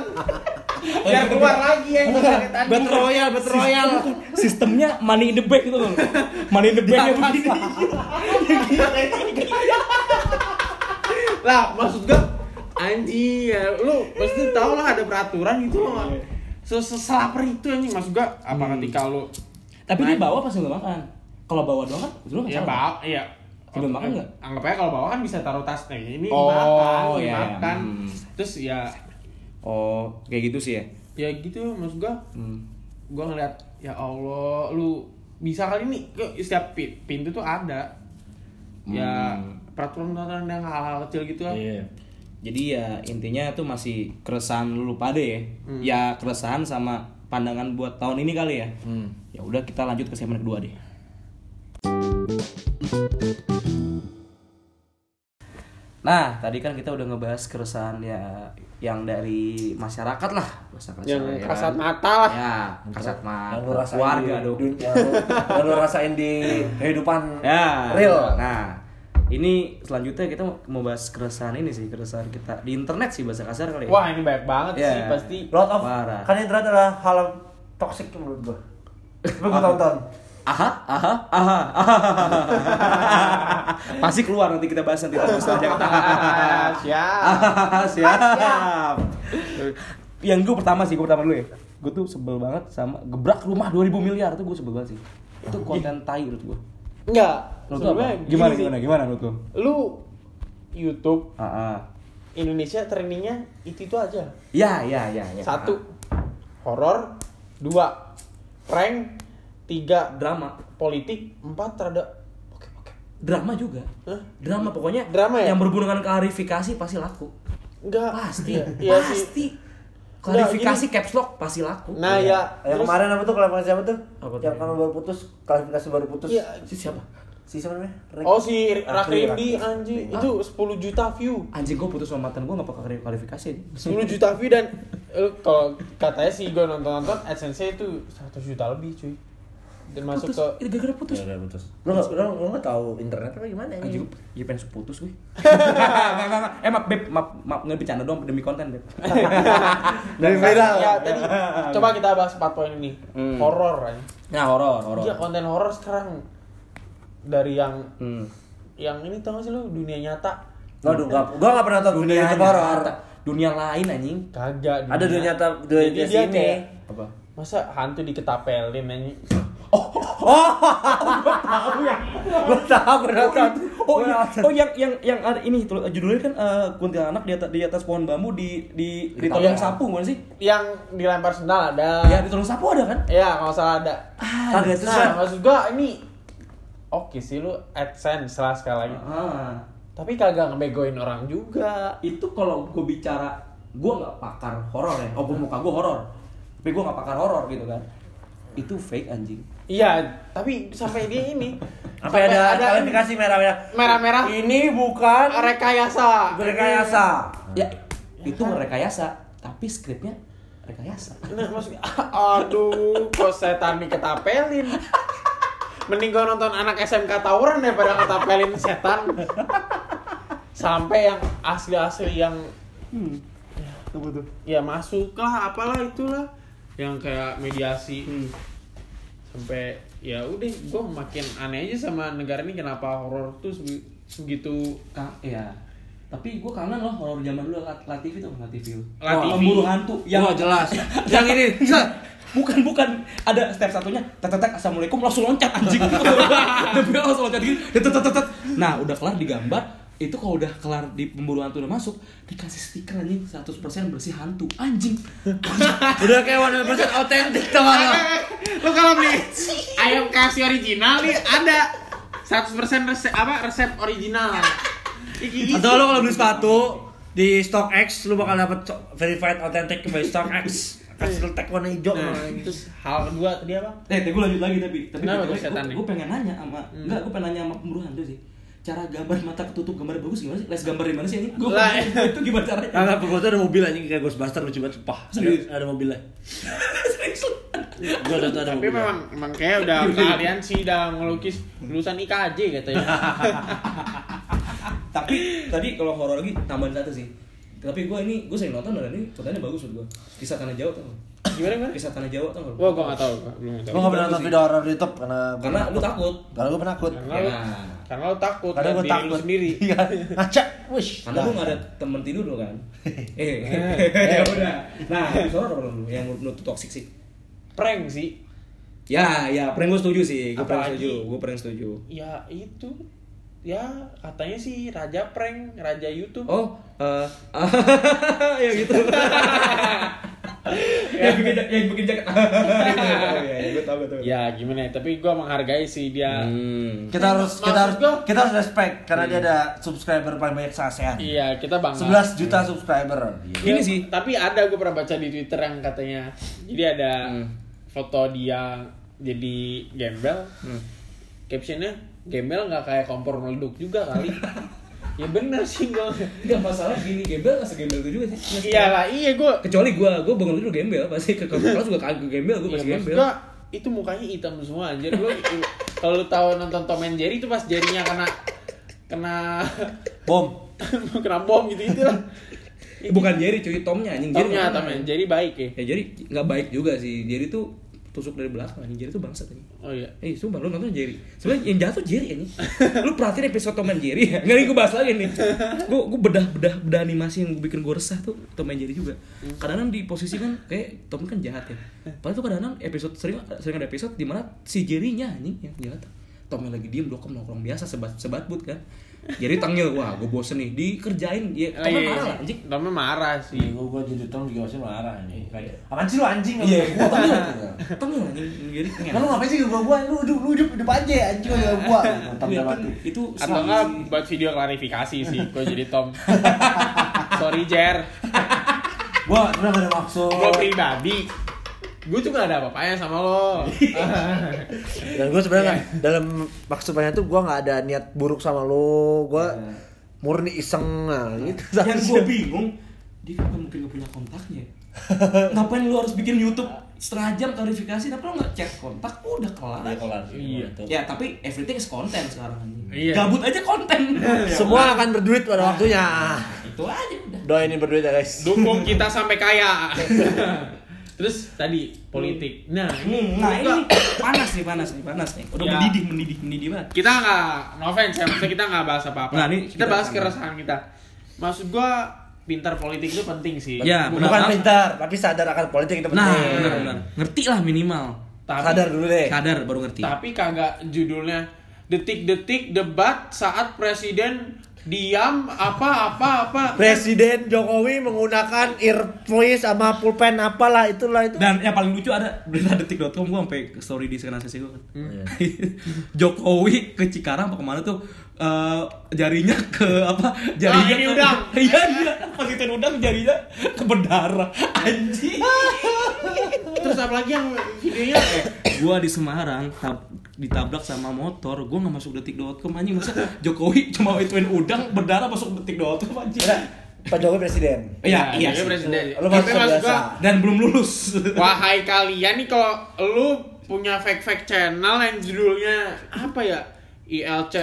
Biar keluar lagi yang dari tadi. Battle Royale, Battle Royale. sistemnya money in the bank gitu loh. Money in the bank yang begini. lah maksud gue anjing ya lu pasti tau lah ada peraturan gitu loh Iya. seselaper itu anjing maksud gue apa Hmm. ketika lu Tapi dia bawa pasti nggak makan. Kalau bawa doang kan, itu ya bawa iya Sambil makan nggak? anggap aja kalau bawa kan bisa taruh tas nih ini Oh, makan ini iya, iya. makan Hmm. terus ya Oh, kayak gitu sih ya. ya gitu maksud gue Hmm. gue ngeliat ya Allah lu bisa kali ini ke setiap pi- pintu tuh ada ya Hmm. peraturan-peraturan yang hal-hal kecil gitu lah Iya. Jadi ya intinya tuh masih keresahan lu pada ya. Hmm. Ya keresahan sama pandangan buat tahun ini kali ya. Hmm. Ya udah kita lanjut ke segmen kedua deh. Nah, tadi kan kita udah ngebahas keresahan ya yang dari masyarakat lah, kasar yang ya kasat mata lah Ya, kasat mata. Yang lu rasain Keluarga di, dong. dun- yang lu- yang lu rasain di kehidupan Ya, real. Nah, ini selanjutnya kita mau bahas keresahan ini sih, keresahan kita di internet sih bahasa kasar kali ya. Wah ini banyak banget Iya. sih pasti. Lot of Parah. kan internet adalah hal toxic menurut gua. Tapi gua tonton. Aha, aha, aha, aha. Pasti keluar nanti kita bahas nanti terus aja. Siap. Siap. Yang gue pertama sih, gue pertama dulu ya. Gue tuh sebel banget sama gebrak rumah 2000 miliar tuh gue sebel banget sih. Itu konten tai menurut gue. Enggak. Menurut lu apa? Sebenarnya Gimana gimana gimana menurut lu? Lu YouTube Ah, ah. Indonesia trainingnya itu itu aja. Ya, ya, ya, ya. Satu horor, dua prank, tiga drama. politik, empat terhadap. Drama juga. Hah? Drama pokoknya Drama ya? yang berhubungan dengan klarifikasi pasti laku. Enggak. Pasti. Iya, iya sih. Klarifikasi caps lock pasti laku. Nah ya, Yang terus kemarin apa tuh klarifikasi siapa tuh? Apa tuh? yang kamu baru putus, klarifikasi baru putus. Iya. Si siapa? Si siapa namanya? Rek- Oh si Rakri, Rakrindi Rakri. anjing itu 10 juta view. Anjing gue putus sama mantan gue gak pakai klarifikasi. 10 juta view dan eh, kalau katanya sih gue nonton-nonton AdSense itu 100 juta lebih cuy. Dan masuk putus. ke Itu gara-gara putus. Ya udah putus. Lu nggak lu, lu nggak tahu internet apa gimana ini? gue ya pengen putus gue. Enggak, enggak, enggak. Eh maaf, Beb, maaf, maaf nggak bercanda dong demi konten, Beb. Dari viral. Ya, tadi coba kita bahas 4 poin ini. Hmm. Horor aja. Nah, horor, horor. Iya, konten horor sekarang dari yang Hmm. yang ini tau gak sih lu dunia nyata? Waduh, gua gua nggak pernah tahu dunia itu horor. Dunia lain anjing. Kagak Ada dunia nyata dunia Jadi dia sini. kayak, Apa? Masa hantu diketapelin anjing? Tahu ya. Gua tahu gua nonton. Oh, Gua iya. oh yang yang yang ada ini judulnya kan eh, kuntilanak di atas di atas pohon bambu di di di tolong sapu bukan sih? Yang dilempar sendal ada. Ya di tolong sapu ada kan? Ya, kalau salah ada. Ah, Kagak sesuai. Nah, maksud gua ini oke sih lu AdSense lah sekali lagi. Ah. Tapi kagak ngebegoin orang juga. itu kalau gue bicara gue nggak pakar horor ya oh muka gue horor tapi gue nggak pakar horor gitu kan itu fake anjing Iya, tapi sampai dia ini Apa sampai ada, kualifikasi merah-merah? merah-merah Ini bukan rekayasa. rekayasa. ya itu merekayasa tapi skripnya rekayasa Nah, maksudnya aduh, kok setan diketapelin. Mending gua nonton anak SMK tawuran daripada ketapelin setan. Sampai yang asli-asli yang hmm. apa tuh ya masuk lah apalah itulah yang kayak mediasi sampai ya udah gue makin aneh aja sama negara ini kenapa horor tuh segitu? Ka- ya tapi gue kangen loh horor zaman dulu La, La TV tuh La TV lu La TV. pemburu hantu yang Wah, jelas. yang ini, bukan bukan. Ada step satunya tetetek assalamualaikum langsung loncat anjing. Allah, langsung loncat gitu. Tetetetet nah udah kelar digambar itu kalau udah kelar di pemburu hantu udah masuk dikasih stiker anjing 100% bersih hantu anjing. Udah kayak 100% otentik teman lo kalau beli ayam kasih original nih ada. 100% resep apa resep original. Iki- Atau lo kalau beli sepatu di StockX lu bakal dapet verified authentic by StockX. Kasih lu tag warna hijau. nah, terus hal kedua tadi apa? Eh tapi gue lanjut lagi tapi tapi tuh nih? gue pengen nanya sama enggak gue pengen nanya sama pemburu hantu sih cara gambar mata ketutup gambar bagus gimana sih les gambar di mana sih ini gue Lah. itu gimana caranya Enggak, gue tuh ada mobil anjing kayak Ghostbuster lucu banget, sumpah. Serius? Ada, ada mobilnya. Serius? Gue udah tuh ada tapi memang memang kayak udah kalian sih udah ngelukis lulusan IKJ katanya tapi tadi kalau horor lagi tambahan satu sih tapi gue ini gue sering nonton dan ini kontennya bagus menurut gue kisah tanah jawa tau nggak? gimana gimana kisah tanah jawa tau nggak? Wah, gua nggak tahu, gua belum. Gue gak pernah nonton video horor di YouTube karena karena lu takut Karena gue penakut. Karena Ya. Karena lu takut Karena gue takut. sendiri. Iya. Ngaca. Wish. karena lu gak ada temen tidur lo kan. Eh. Ya udah. Nah horor apa lu yang menurut toxic sih. Prank sih. ya ya prank gue setuju sih. Gue prank setuju. Gue prank setuju. Ya itu. Ya katanya sih raja prank, raja YouTube. oh eh ya gitu yang bikin yang bikin jaket oh, ya, ya gue tahu gue tahu Ya gimana ya, tapi gua menghargai sih dia. Hmm. Kita harus kita harus gua- kita harus respect karena dia ada subscriber paling banyak se ASEAN. Iya, kita bangga. 11 juta subscriber. Ya, Ini sih. Tapi ada gue pernah baca di Twitter yang katanya jadi ada Hmm. foto dia jadi gembel. Hmm. Captionnya gembel nggak kayak kompor meleduk juga kali. ya bener sih gue. Enggak masalah gini gembel nggak segembel itu juga sih. Iyalah, iya gue. Kecuali gue, gue bangun tidur gembel pasti ke kelas juga kagak gembel, gue Iya, pasti gembel. gua, itu mukanya hitam semua anjir lu kalau lu tahu nonton Tom and Jerry itu pas jarinya kena kena Bom. kena bom gitu gitu lah. Bukan Jerry cuy, Tomnya anjing Jerry. Tomnya nggak Tom Jerry baik ya. Ya Jerry nggak baik juga sih. Jerry tuh tusuk dari belakang anjing. Jerry tuh bangsat anjing. Oh iya. Eh, sumpah lu nonton Jerry. Sebenarnya yang jatuh Jerry anjing. lu perhatiin episode Tom and Jerry ya? Nggak nih gue bahas lagi nih. Gue gue bedah bedah bedah animasi yang bikin gue resah tuh Tom and Jerry juga. Kadang-kadang di posisi kan kayak Tom kan jahat ya. Padahal tuh kadang-kadang episode sering sering ada episode di mana si Jerry-nya anjing yang jahat. Tomnya lagi diem dokem nongkrong biasa sebat sebat but kan. Jerry tangil, wah gue bosen nih dikerjain dia Oh, Tomnya iya, marah iya. lah anjing. Tomnya marah sih. Gue gue jadi tong juga masih marah ini. Kayak apaan sih lu anjing? Iya, gua tangil. Tangil anjing Jerry. Kan lu ngapain sih ke gua gua lu hidup lu hidup hidup aja anjing ya gua. Tam Iya, dalam kan, itu Atau enggak buat video klarifikasi sih, gue jadi Tom. Sorry Jer, Gua sebenarnya gak ada maksud. gue pribadi. Gue tuh gak ada apa-apanya sama lo. Dan gue sebenarnya nggak- dalam maksudnya tuh gue nggak ada niat buruk sama lo. Gue murni iseng nah, gitu. yang gue bingung dia kan mungkin gak punya kontaknya ngapain lu harus bikin YouTube setengah jam klarifikasi tapi lu nggak chat kontak udah kelar Iya, kelar. Iya. ya tapi everything is konten sekarang Iya. gabut aja konten Semua akan berduit pada waktunya. itu aja udah Doain ini berduit ya guys. Dukung kita sampai kaya. Terus tadi politik. Nah, ini Hmm, nah ini panas nih panas nih panas nih udah Ya. mendidih mendidih mendidih banget kita nggak no offense ya, maksudnya kita nggak bahas apa-apa. Nah, ini kita, kita- bahas keresahan kita. Maksud gua pintar politik itu penting sih. Ya, Bukan- Bukan benar. pintar, tapi sadar akan politik itu penting. nah benar benar ngerti lah minimal Tapi, Sadar dulu deh. Sadar baru ngerti. Tapi kagak judulnya detik-detik debat saat presiden diam apa apa apa. Presiden Jokowi menggunakan earpiece sama pulpen apalah itulah itu. Dan yang paling lucu ada berita detik.com gue sampai ke story di sekarang sesi gue kan. Iya. Jokowi ke Cikarang apa ke mana tuh eh, jarinya ke apa jarinya Ah, ini ke- udang. iya iya pas itu udang jarinya ke berdarah anjing Terus apalagi yang videonya eh, gua di Semarang tab- ditabrak sama motor gua nggak masuk detik.com anjing masa Jokowi cuma ituin udang berdarah masuk detik.com anjing Ada Pak Jokowi presiden. iya iya dia sih. presiden. Lu Tapi masuk maksud biasa. gua dan belum lulus Wahai kalian nih kalau lu punya fake-fake channel yang judulnya apa ya? ILC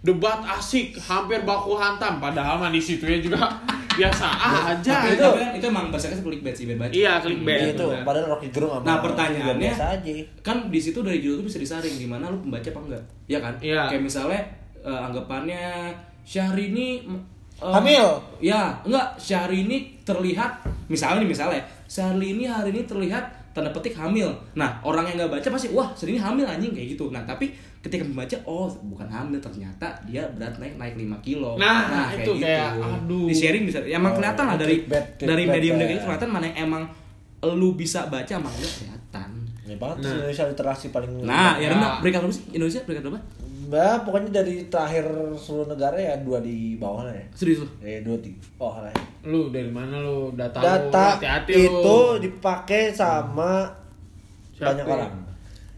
debat asik hampir baku hantam padahal mah di situnya juga biasa aja. Tapi itu- itu itu emang bahasanya clickbait sih baca Iya, clickbait. itu benar. padahal Rocky Gerung sama Nah pertanyaannya biasa aja. kan di situ dari judul tuh bisa disaring di mana lu pembaca apa enggak, ya kan? Iya. Kayak misalnya eh, anggapannya Syahrini eh, Hamil. Ya, enggak Syahrini terlihat misalnya nih misalnya Syahrini hari ini terlihat tanda petik hamil. Nah orang yang nggak baca pasti wah Syahrini hamil anjing kayak gitu. Nah tapi ketika membaca oh bukan hamil ternyata dia berat naik naik 5 kilo. Nah, itu kayak, aduh. Di sharing bisa ya emang Oh, kelihatan lah dari clickbait, dari medium dari itu kelihatan mana yang emang lu bisa baca emang enggak kelihatan. Ya banget Nah. Indonesia literasi paling Nah, ya Ya. rendah. Peringkat? Indonesia peringkat berapa? Mbak, pokoknya dari terakhir seluruh negara ya dua di bawah lah ya. Serius lu? Eh dua tiga. Oh lah. Lu dari mana lu data, lu? Data Hati-hati itu lu. dipakai sama Siapa? banyak orang.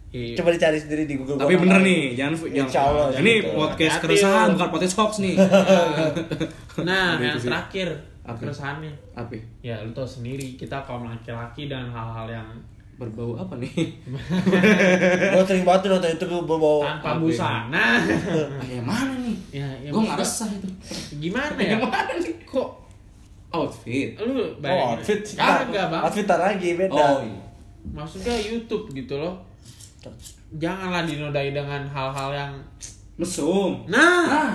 Iya. Coba dicari sendiri di Google. Tapi bener nih, tahu. jangan Insya jangan. Allah, Ini gitu. podcast Hati-hati keresahan lu. bukan podcast hoax nih. Nah, yang terakhir Apa? keresahannya. Apa? Ya, lu tau sendiri kita kaum laki-laki dan hal-hal yang Berbau apa nih? Gua sering banget nonton itu gua bawa tanpa Apa busana. Ah, yang mana nih? ya, ya Gue nggak resah itu. Gimana ya? Yang mana nih? Kok outfit? Lu Oh, bayangin. outfit. Kagak, Bang. Outfit tar lagi beda. Oh iya. Maksudnya YouTube gitu loh. Janganlah dinodai dengan hal-hal yang Mesum. Nah, Nah,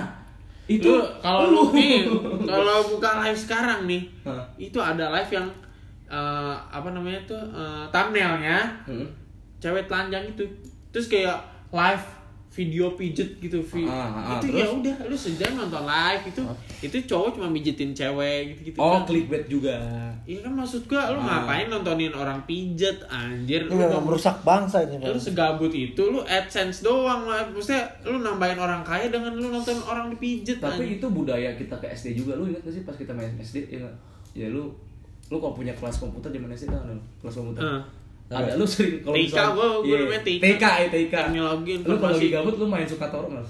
itu kalau lu nih kalau buka live sekarang nih, Hah. itu ada live yang eh, apa namanya tuh eh, thumbnailnya Hmm. cewek telanjang itu terus kayak live video pijet gitu vi- Ah, ah, itu terus? ya udah lu sejam nonton live itu itu cowok cuma mijetin cewek gitu gitu Oh, clickbait juga. Iya kan maksud gua lu Ah. ngapain nontonin orang pijet anjir lu nggak- merusak bangsa ini. lu segabut itu lu adsense doang lah maksudnya lu nambahin orang kaya dengan lu nonton orang dipijet Tapi anjing. itu budaya kita ke SD juga. Lu ingat gak sih pas kita main SD ya? Ya lu lu kalau punya kelas komputer zaman SD kan ada kelas komputer. Heeh. Ada lu sering kalau TK, misalnya- gua- gua Iya, namanya TK. TK ya TK. Teknologi Lu kalau lagi gabut lu main suka torong nggak?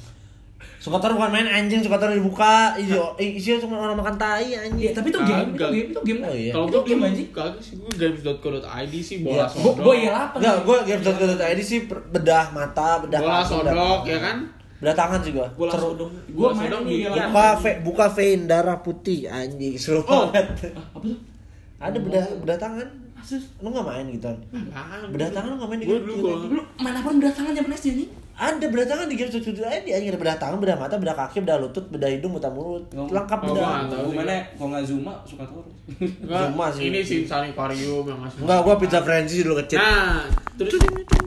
Suka taruh bukan main anjing, suka taruh dibuka, isinya isinya cuma orang makan tai anjing. tapi itu game, itu game, itu game. Oh, iya. kalau gua game anjing. kagak sih gua games.co.id sih bola gua- sodok Gua iya apa? Enggak, gua game.co.id sih bedah mata, bedah bola sodok ya kan Bedah tangan sih gua. Bola Seru. sodok. Gua main di Buka ve- buka vein darah putih anjing seru Oh. banget. Apa tuh? Ada bedah bedah tangan. Maksud Lu nggak main gitu? Apaan? Bedah tangan lu nggak main di game gitu? lu main apa bedah tangan zaman SD nih? Ada bedah tangan di game sudah ada anjing ada bedah tangan, bedah mata, bedah kaki, bedah lutut, bedah hidung, bedah mulut. Lengkap bedah. gua nggak tahu. Gua mana kalau nggak Zuma suka. Enggak, Zuma sih. ini sih sanitarium yang ngasih Enggak, gua pizza frenzy dulu kecil. nah terus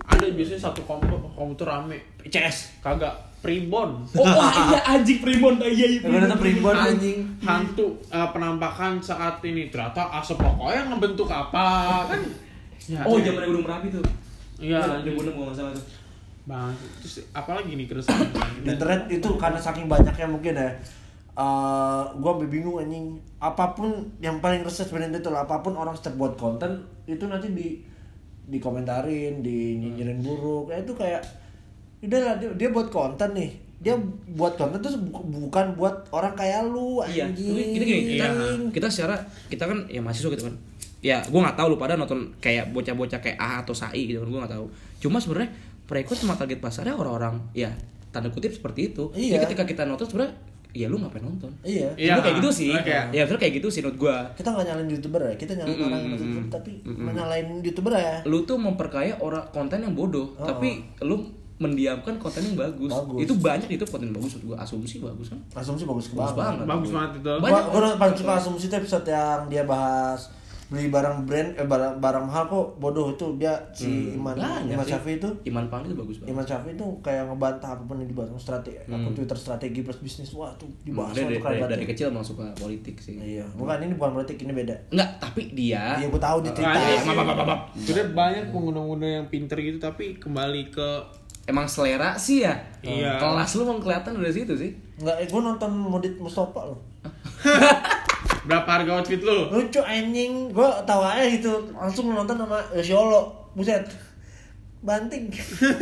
ada biasanya satu komputer komputer rame CS. kagak pribon Oh, wah, iya anjing primbon, iya iya. Primbon Han- anjing. hantu eh, penampakan saat ini ternyata asap rokoknya ngebentuk apa kan ya, Oh, ya. zaman Gunung Merapi tuh. iya Yang bunuh gua nggak salah tuh. bang terus apalagi nih keresahan Di internet itu karena saking banyaknya mungkin ya. eh gua bingung anjing. Apa pun yang paling resah sebenarnya itu apa pun orang setiap buat konten itu nanti di dikomentarin, di nyinyirin buruk. Ya itu kayak udahlah dia, dia buat konten nih. Dia buat konten tuh bu- bukan buat orang kayak lu Iya, anjing. tapi kita gini, kita, Iya. kita secara kita kan ya mahasiswa gitu kan. Ya, gua nggak tahu lu pada nonton kayak bocah-bocah kayak A atau Sai gitu kan, gua nggak tahu. Cuma sebenarnya mereka cuma target pasarnya orang-orang ya tanda kutip seperti itu. Iya. Jadi ketika kita nonton sebenarnya ya lu ngapain nonton? Iya. Iya. Kayak gitu sih. Oke. Ya sebenarnya kayak gitu sih menurut gua. Kita nggak nyalain youtuber ya, kita nyalain Mm-mm, orang yang mm-mm, YouTube, tapi mm-mm. menyalain youtuber ya. Lu tuh memperkaya orang konten yang bodoh, Oh. tapi lu mendiamkan konten yang bagus. Bagus. Itu banyak itu konten bagus menurut gua. Asumsi bagus kan? Asumsi bagus Bagus banget. banget. bagus banget itu Gua, Banyak gua paling suka asumsi itu episode yang dia bahas beli barang brand eh barang, barang mahal kok bodoh itu dia si Iman Banyak Iman. Syafi itu Iman Pang itu bagus banget. Iman Syafi itu kayak ngebantah apa pun yang dibahas strategi akun Twitter strategi plus bisnis wah tuh dibahas Dia tuh dari, dari, banget. dari kecil emang suka politik sih. Iya, bukan ini bukan politik ini beda. Enggak, tapi dia Iya, gue tahu di Twitter. Maaf, maaf. Sudah banyak pengguna-pengguna yang pinter gitu tapi kembali ke emang selera sih ya. Iya. Kelas lu mau kelihatan dari situ sih. Enggak, eh, gue nonton Modit Mustafa loh. berapa harga outfit lu? Lucu anjing, gue tahu aja gitu. Langsung nonton sama Yosiolo. Buset. Banting.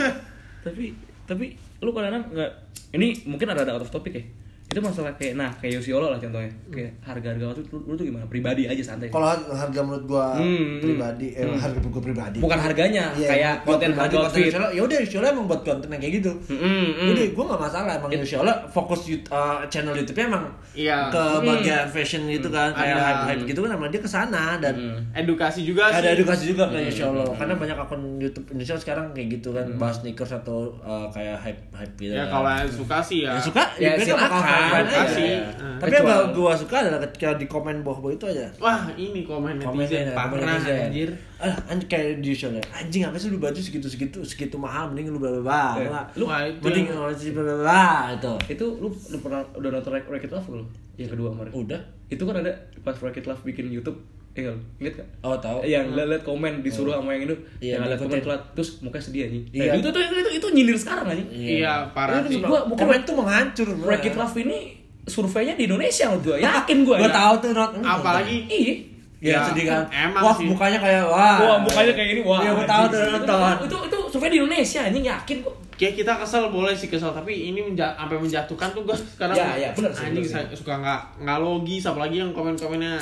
tapi tapi lu kadang-kadang nggak ini mungkin ada ada out of topic ya itu masalah kayak nah kayak Yosiolo lah contohnya kayak harga-harga waktu lu, lu tuh gimana pribadi aja santai Kalau har- harga menurut gue Hmm, pribadi, eh, harga gue pribadi. bukan harganya Iya, kayak konten pribadi, harga outfit Yosiolo. Ya udah Yosiolo emang buat konten yang kayak gitu. Mm, mm. Udah, gue gak masalah emang Yosiolo fokus uh, channel YouTube-nya emang Iya. ke bagian fashion gitu kan, kayak Ada. hype-hype gitu kan, emang dia ke sana dan Edukasi juga ada sih. edukasi juga kayak Insya Allah karena banyak akun YouTube Indonesia sekarang kayak gitu kan bahas sneakers atau uh, kayak hype hype gitu Ya kan. kalau yang suka sih ya. yang suka Ya, mereka silakan. Aja. Kasih. Iya. Nah. tapi yang gak gua suka adalah ketika di komen bawah-bawah itu aja Wah, ini komen netizen parah anjir. ah anjing kayak di show anjing apa sih lu baju segitu segitu segitu mahal mending lu bla bla bla Enggak. lu- mending si bla bla bla itu itu lu, lu pernah udah nonton It Love belum yang kedua kemarin udah itu kan ada pas Wreck It Love bikin YouTube Iya, lihat kan? oh tahu yang lihat komen disuruh sama yang itu, Iya, yang lihat komen telat, terus mukanya sedih anjing. Iya. Eh, itu, itu, itu, itu, itu nyindir sekarang anjing. Iya, parah Itu sih. gua bukan komen tuh menghancur It Love ini surveinya di Indonesia menurut gua. Yakin gua. gua ya. tahu tuh not Apalagi Iya. ya, Ya, sedih kan emang wah sih. mukanya kayak wah Wah, mukanya kayak gini. Wah. Iya, gua tahu tuh nonton. Itu, itu, survei di Indonesia anjing yakin kok. kayak kita kesel boleh sih kesel tapi ini menja- sampai menjatuhkan tuh gue sekarang Ya, ya, bener sih, anjing bener suka nggak nggak logis apalagi yang komen-komennya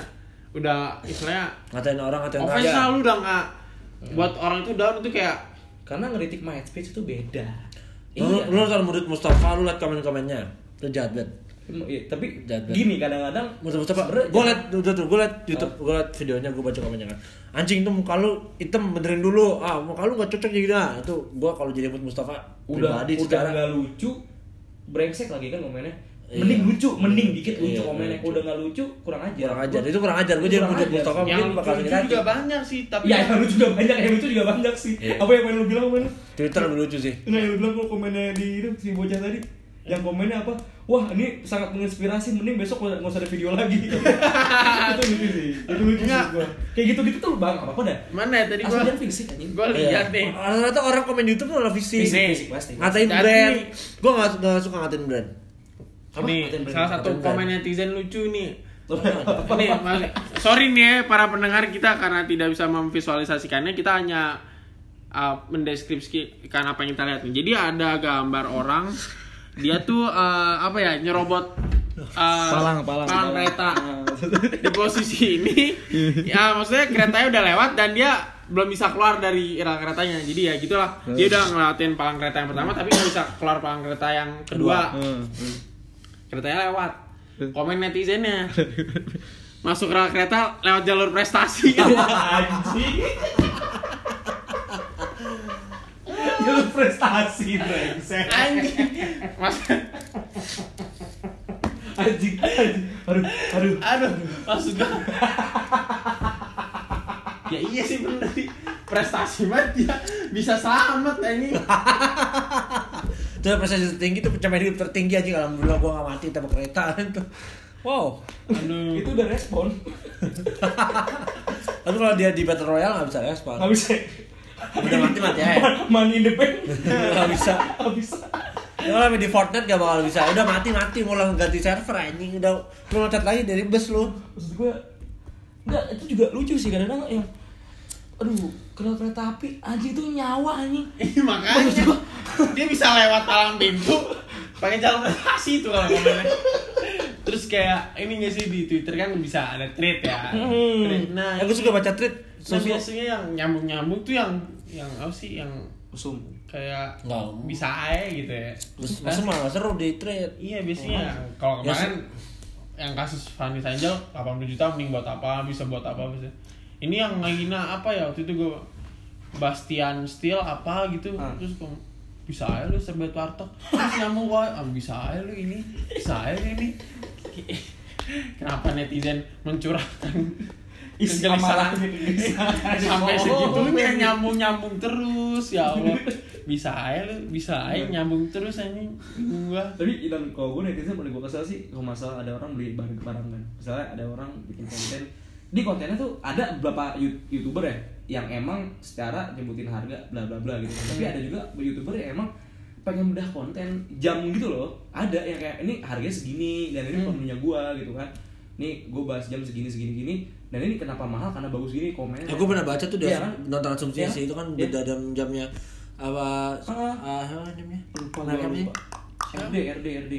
udah istilahnya ngatain orang ngatain orang offense lah lu udah nggak buat orang itu down itu kayak Karena ngeritik my speech itu beda. Lu, lu nonton murid Mustafa, lu liat komen-komennya. Itu jahat banget. Iya, tapi Jahat banget. gini kadang-kadang Mustafa Mustafa, gue liat, tuh, tuh, gue liat YouTube, gue liat videonya, gue baca komennya kan. Anjing tuh muka lu hitam benerin dulu. Ah, muka lu gak cocok jadi nah. Itu gue kalau jadi murid Mustafa udah pribadi udah secara nggak lucu brengsek lagi kan komennya Iya. mending lucu mending dikit lucu Iya, komennya lucu. kalau udah nggak lucu kurang aja kurang ajar. Itu kurang ajar. Gue jadi ajar. Mustafa yang mungkin bakal lucu sakit hati. juga banyak sih tapi ya yang lucu juga banyak yang lucu juga banyak sih Iya. apa yang pengen lu bilang mana Twitter lebih lucu sih. nah yang lu bilang kalau komennya di itu si bocah tadi yang komennya apa wah ini sangat menginspirasi mending besok nggak nggak usah ada video lagi itu lucu sih itu lucu sih gua kayak gitu gitu tuh bang apa apa dah mana ya tadi dan fisik anjing gua lihat nih Rata-rata orang komen di YouTube tuh adalah fisik fisik pasti Ngatain brand. Gue gak, gak suka ngatain brand. Nih brand. salah satu komen brand. netizen lucu nih. Ini mas- sorry nih ya para pendengar kita karena tidak bisa memvisualisasikannya kita hanya uh, mendeskripsikan apa yang kita lihat nih. Jadi ada gambar orang dia tuh uh, apa ya nyerobot uh, Palang, palang, palang. kereta. Di posisi ini ya maksudnya keretanya udah lewat dan dia belum bisa keluar dari rel keretanya. Jadi ya gitulah. Dia udah ngelewatin palang kereta yang pertama tapi nggak bisa keluar palang kereta yang kedua keretanya lewat. Komen netizennya. Masuk rel kereta lewat jalur prestasi. Anjing. Jalur prestasi brengsek. Anjing. Mas anjing anjing. Aduh aduh. Aduh maksudnya ya iya sih bener sih. Prestasi banget dia bisa selamat ini Itu prestasi tertinggi itu pencapaian hidup tertinggi aja kalau alhamdulillah gue gak mati tabrak kereta itu. Wow. aduh itu udah respon Tapi kalau dia di Battle Royale gak bisa respon. nggak bisa Udah mati mati aja. man independen Gak bisa. nggak bisa Ya kalau di Fortnite gak bakal bisa. Udah mati mati mau lang- ganti server anjing udah lu loncat lagi dari bus lu. maksud gue nggak itu juga lucu sih kadang-kadang yang aduh kereta kereta api. Anjing itu nyawa anjing. Ih, makanya. Dia bisa lewat palang pintu pakai jalur prestasi itu kalau komennya terus kayak ini nggak sih di Twitter kan bisa ada tweet ya. Hmm. Nah Aku suka baca tweet. nah, biasanya yang nyambung nyambung tuh yang yang apa sih yang usum. kayak Nggak. bisa aja gitu ya. Terus masa malah seru di tweet. iya biasanya. Kalau Ya, kemarin yang kasus Fanny Angel 80 juta mending buat apa bisa buat apa bisa ini yang ngehina apa ya? Waktu itu gue Bastian Steel apa gitu. Ah. terus kok bisa aja lu sebet warteg. Terus nyambung gua ah, bisa aja lu ini bisa aja lu ini. Kenapa netizen mencurahkan kegelisahan? sampai Oh, segitunya nyambung nyambung terus ya Allah. Bisa aja lu bisa aja nyambung terus ini gua. Tapi dan kalau gue netizen paling gue kesel sih kalau masalah ada orang beli barang barang kan misalnya ada orang bikin konten di kontennya tuh ada beberapa You- youtuber ya yang emang secara nyebutin harga bla bla bla gitu. Tapi ada juga youtuber yang emang pengen bedah konten jam gitu loh. Ada yang kayak ini harganya segini dan ini pemenuhnya gua gitu kan. Nih gue bahas jam segini segini gini dan ini kenapa mahal? Karena bagus gini komennya. Ya, gue pernah baca tuh dia Iya kan? nonton asumsinya Iya. sih itu kan Iya. beda jam jamnya apa Ah. apa namanya? Lupa gua lupa. RD RD RD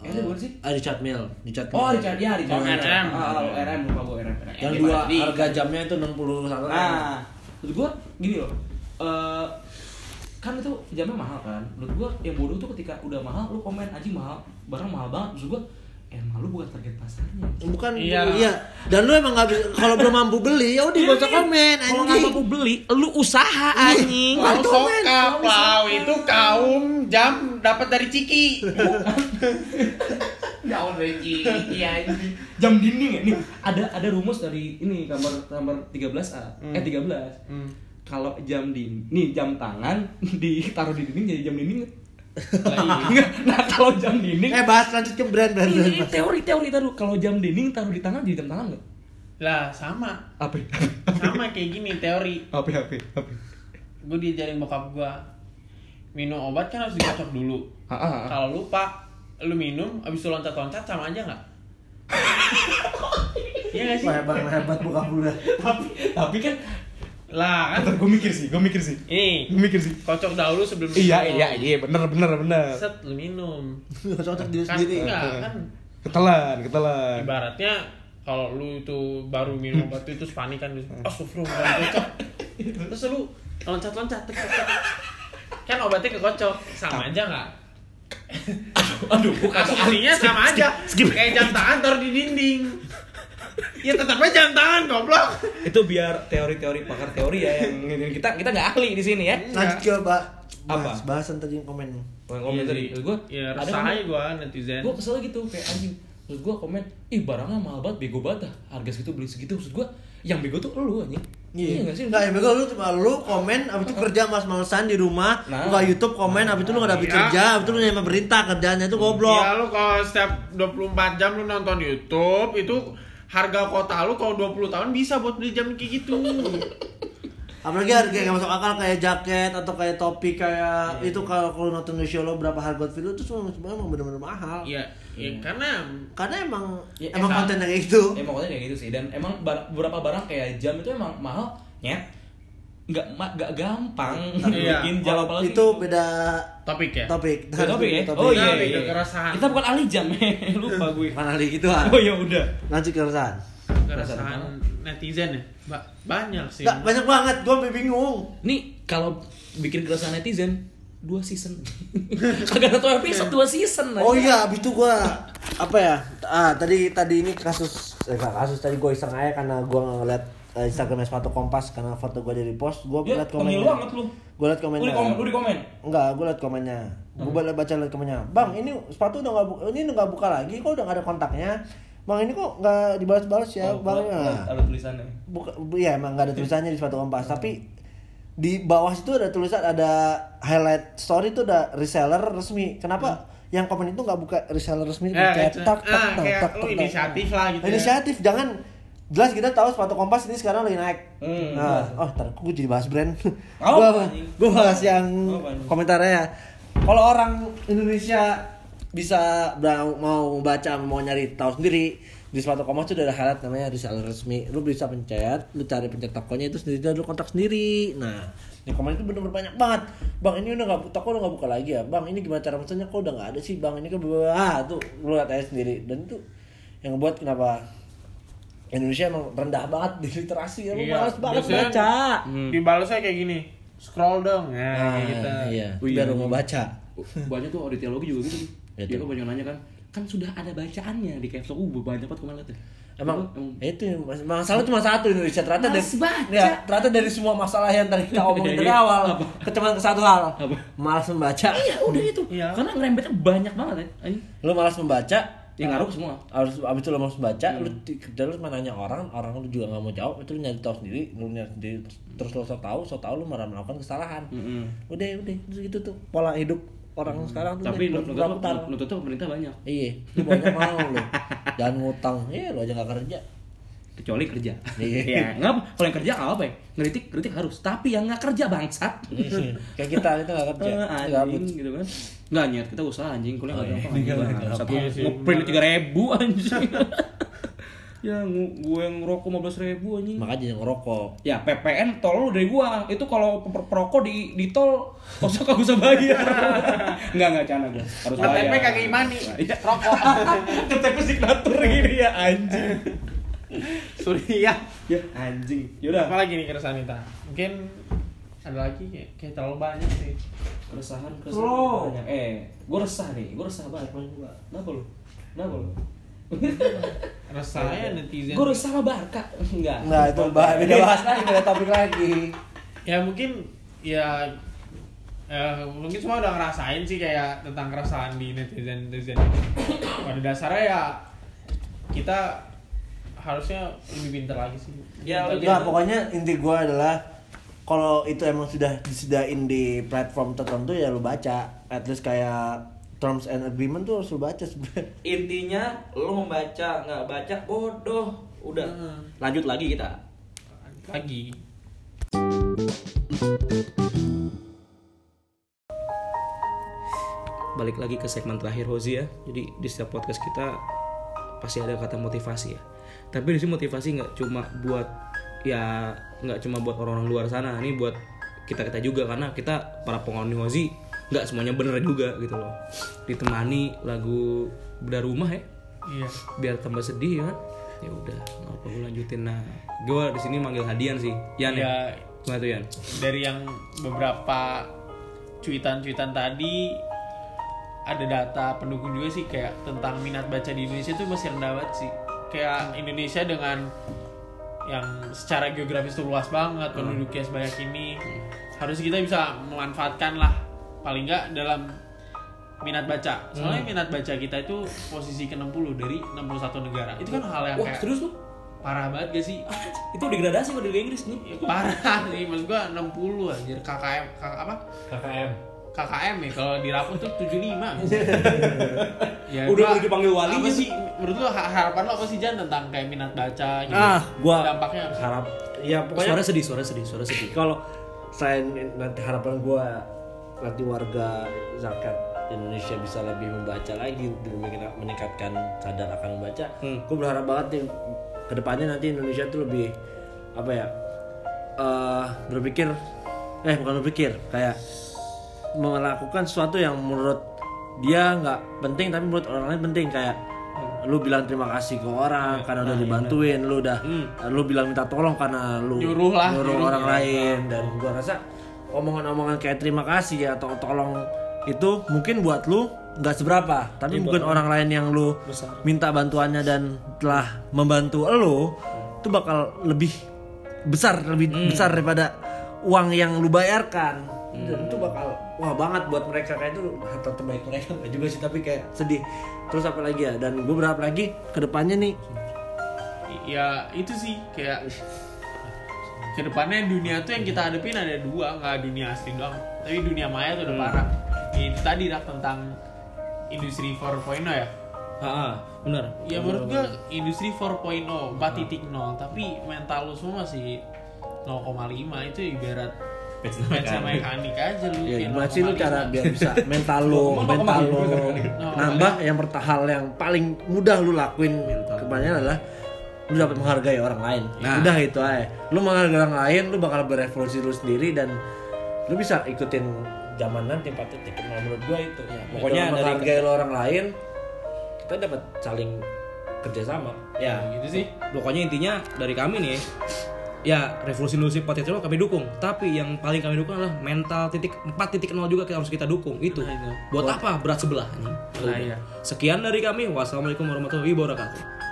RD bukan sih Ah, Richard Mille Richard Oh, Mille. Richard, ya Richard. Oh, RM. Ah, oh, RM lupa gue RM. yang Ini dua harga jamnya itu 60 satu Nah, menurut gue gini loh. Eh kan itu jamnya mahal kan. Menurut gue yang bodoh tuh ketika udah mahal lu komen anjing mahal, barang mahal banget. Maksud gue emang lu bukan target pasarnya. bukan Iya. iya. dan lu emang nggak bisa kalau belum mampu beli ya udah gak usah komen Kalau nggak anjing mampu beli, lu usaha anjing. Lau Itu, men. sokap, lau itu kaum jam dapat dari Ciki. Jauh dari iya anjing. Jam dinding ya nih. Ada ada rumus dari ini kamar kamar 13A. Eh 13. Kalau jam dinding, nih jam tangan ditaruh di dinding jadi jam dinding. Nah kalau jam dinding eh bahas lanjut ke brand brand, brand, teori teori taruh kalau jam dinding taruh di tangan jadi jam tangan nggak? Lah sama, Apa? sama kayak gini teori. Apa apa apa? Gue diajarin bokap gua minum obat kan harus dikocok dulu. Ah, ah, ah. Kalau lupa lu minum abis itu loncat-loncat sama aja nggak? Iya gak sih? Wah, hebat hebat buka bulan tapi tapi kan Lah kan? Gue mikir sih, gue mikir sih, ini gue mikir sih. kocok dahulu sebelum Iya minum. iya iya bener bener bener. Set lu minum. cocok diri Kan sendiri. enggak kan? Ketelan ketelan. ibaratnya kalau lu itu baru minum obat itu terus panik kan astagfirullah kocok terus lu tek, tek. kan obatnya kekocok. Sama aja nggak? Aduh bukan aslinya sama aja. kayak jam tangan taruh di dinding ya tetap aja jam tangan goblok. Itu biar teori-teori pakar teori ya yang yang kita. Kita nggak ahli di sini ya. lanjut ke mbak. Apa? bahas bahasan tadi yang komen. Yang komen tadi, gue ya resah aja gua netizen. Gue kesel gitu kayak anjing. Terus gue komen ih barangnya mahal banget bego banget dah. Harga segitu beli segitu. Maksud gue yang bego tuh lu anjing. Iya. Nggak sih? Nggak, ya bego lu cuma lu komen, abis itu kerja mas-malesan di rumah, Nah. buka YouTube komen, abis itu lu nggak dapet Iya. kerja, abis itu lu nyampe berintah kerjaannya itu goblok. Iya lu kalau setiap 24 jam lu nonton YouTube itu harga kota lu kalau 20 tahun bisa buat beli jam kayak gitu. Apalagi harga yang masuk akal kayak jaket atau kayak topi kayak itu kalau kalau nonton di show lo berapa harga outfit lu itu semua sebenarnya emang bener-bener mahal. Iya, ya, karena Karena emang Ya, emang emang- kontennya kayak gitu. emang konten kayak gitu sih dan emang bar- beberapa barang kayak jam itu emang mahal nyet nggak nggak gampang Iya. bikin jam apalagi itu beda topik ya. topik. Beda topik ya Topik. oh iya, Topik, iya. keresahan. kita bukan ahli jam lupa gue Mana lagi gitu ah. oh ya udah Lanjut ke keresahan. Keresahan netizen ya. Ba- banyak sih. Nggak, banyak banget, gua sampai bingung. nih kalau bikin keresahan netizen dua season kagak satu episode dua season Oh aja. iya, abis itu gua apa ya? Ah, tadi tadi ini kasus eh, kasus tadi gua iseng aja karena gua ngeliat eh, Instagram sepatu kompas karena foto gua dari post, gua ya liat komennya. banget lu Gua liat lu komennya. di komen lu di komen Enggak, gua liat komennya. Gua baca baca liat komennya. Bang, ini sepatu udah nggak bu- ini udah nggak buka lagi, kok udah nggak ada kontaknya. Bang, ini kok nggak dibalas-balas ya, Oh, Bang. Nah, ada tulisannya buka, iya emang nggak ada tulisannya di sepatu kompas, tapi di bawah situ ada tulisan ada highlight story itu ada reseller resmi. Kenapa? Yang komen itu nggak buka reseller resmi Eh, kayak itu- tak tak ah, tak kayak tak lu tak, inisiatif tak. lah gitu ya. Inisiatif jangan jelas kita tahu sepatu kompas ini sekarang lagi naik. Hmm, nah, oh, ntar gue jadi bahas brand. Oh, anjing. gua bahas yang Oh, komentarnya. ya. Kalau orang Indonesia bisa mau baca mau nyari tahu sendiri di sepatu kompas itu udah ada highlight namanya reseller resmi lu bisa pencet lu cari pencet tokonya itu sendiri dan lu kontak sendiri nah di komen itu bener-bener banyak banget bang ini udah nggak toko udah nggak buka lagi ya bang ini gimana cara pesennya kok udah nggak ada sih bang ini kan ah tuh lu lihat aja sendiri dan itu yang ngebuat kenapa Indonesia emang rendah banget di literasi ya Iya, malas banget biasanya baca Hmm. Dibalasnya kayak gini. Scroll dong. Ya, nah, kayak gitu. iya Oh, iya. biar mau baca banyak tuh audit teologi juga gitu Ya, dia tuh. kan banyak nanya kan kan sudah ada bacaannya di caps uh banyak banget kemarin liatnya Emang, Emang- itu masalah cuma satu Indonesia ternyata dari baca. ya, ternyata dari semua masalah yang tadi kita omongin dari Iya. awal kecuali ke satu hal Apa? malas membaca iya udah itu Iya. karena ngerembetnya banyak banget ya anjing. lu malas membaca Ya ngaruh semua. harus abis itu lo harus baca Hmm. lu di- kerja lu cuma nanya orang orang lu juga nggak mau jawab itu lu nyari tahu sendiri lu nyari sendiri terus lo so tahu so tahu lu malah melakukan kesalahan Mm-mm. udah udah terus gitu tuh pola hidup orang sekarang tuh Hmm. Tapi nuntut tuh pemerintah banyak. iya lu banyak mau lu jangan ngutang iya lu aja gak kerja Kecuali kerja. Iya. ya, nggak apa. Kalau yang kerja nggak apa ya. Ngeritik, kritik harus. Tapi yang nggak kerja bangsat. Iya. kayak kita kita gak kerja anjing gitu kan. Nggak nyet, kita usaha anjing. Kuliah nggak Oh, iya. apa. Nggak Satu. Iya ngeprint tiga ribu anjing. ya gue yang ngerokok 15 ribu anjing. makanya jangan ngerokok Ya PPN tol lu dari gua. Itu kalau per- perokok di di tol kosong kagak usah bayar. Enggak enggak canda gua. Harus bayar. KTP kagak imani, Iya. rokok. KTP signatur gini ya anjing. Surya. Ya anjing. Yaudah. Apa lagi nih keresahan kita? Mungkin ada lagi kayak, kayak terlalu banyak sih. Keresahan Bro. keresahan banyak. Eh, gua resah nih. Gua resah banget. Kenapa lu? Kenapa lu? Resahnya netizen. Gua resah sama Barca. Enggak. nah itu bah beda bahas lagi beda topik lagi Ya mungkin ya eh, mungkin semua udah ngerasain sih kayak tentang keresahan di netizen netizen. Pada dasarnya ya kita harusnya lebih pintar lagi sih. Ya, Nggak, pokoknya inti gue adalah kalau itu emang sudah disediain di platform tertentu ya lu baca at least kayak terms and agreement tuh harus lu baca sebenarnya Intinya lu membaca nggak baca bodoh. Udah. Hmm. Lanjut lagi kita. lagi. balik lagi ke segmen terakhir Hozi ya. Jadi di setiap podcast kita pasti ada kata motivasi ya. Tapi di sini motivasi nggak cuma buat ya nggak cuma buat orang-orang luar sana. Ini buat kita kita juga karena kita para penghuni Hozi nggak semuanya bener juga gitu loh. Ditemani lagu beda rumah ya Iya. biar tambah sedih ya kan. Ya udah, nggak apa gue lanjutin nah. Gue di sini manggil Hadian sih. Yan ya. Ya Gimana tuh Yan? dari yang beberapa cuitan-cuitan tadi ada data pendukung juga sih kayak tentang minat baca di Indonesia itu masih rendah banget sih. Kayak Indonesia dengan yang secara geografis tuh luas banget penduduknya sebanyak ini. Harusnya kita bisa memanfaatkan lah paling nggak dalam minat baca. Soalnya minat baca kita itu posisi ke-60 dari 61 negara. Itu kan hal yang Wah, kayak serius lu? parah banget gak sih? Itu degradasi kok di Liga Inggris nih. Parah sih maksud gua 60 anjir. KKM KK, apa? KKM KKM ya kalau di rapot tuh 75 ya Udah gua- udah dipanggil wali apa gitu. sih menurut lu ha- harapan lo apa sih Jan tentang kayak minat baca gitu ah gua dampaknya apa harap ya pokoknya Suara sedih, suara sedih, suara sedih. kalau selain nanti harapan gua nanti warga zakat Indonesia bisa lebih membaca lagi demi meningkatkan sadar akan membaca Hmm. gue berharap banget nih ke depannya nanti Indonesia tuh lebih apa ya eh berpikir eh bukan berpikir kayak melakukan sesuatu yang menurut dia nggak penting tapi menurut orang lain penting. Kayak lu bilang terima kasih ke orang karena udah dibantuin lu udah lu bilang minta tolong karena lu Nyuruh lah, nyuruh nyuruh. orang lain. Dan gua rasa omongan-omongan kayak terima kasih atau tolong itu mungkin buat lu nggak seberapa. Tapi mungkin orang lain yang lu minta bantuannya dan telah membantu lu itu bakal lebih besar lebih besar daripada uang yang lu bayarkan. Dan itu bakal wah banget buat mereka. Kayak itu harta terbaik mereka. Nggak juga sih tapi kayak sedih. Terus apa lagi ya? Dan gue berharap lagi ke depannya nih. Ya itu sih kayak ke depannya dunia tuh yang kita hadapin ada dua. Nggak dunia asli doang tapi dunia maya tuh udah parah. Itu tadi dah tentang industri 4.0 ya. Ah, benar. Ya menurut gua industri 4.0 4.0 tapi mental lu semua masih 0,5 itu ibarat Pecah mekanik aja lu ya gimana sih lu 0,5. cara biar bisa mental lu mental lu nambah yang pertama hal yang paling mudah lu lakuin. Kebanyakan adalah lu dapat menghargai orang lain. Nah. udah itu aja. Lu menghargai orang lain lu bakal berevolusi lu sendiri dan lu bisa ikutin zaman nanti empat titik nah, menurut gua itu. Ya, pokoknya Dengan dari- menghargai lu orang lain kita dapat saling kerjasama. Ya, gitu sih. Pokoknya intinya dari kami nih ya revolusi industri 4.0 kami dukung. Tapi yang paling kami dukung adalah mental titik 4.0 juga kita harus kita dukung itu. Nah, buat apa? Berat sebelah nih Nah, iya. sekian dari kami. Wassalamualaikum warahmatullahi wabarakatuh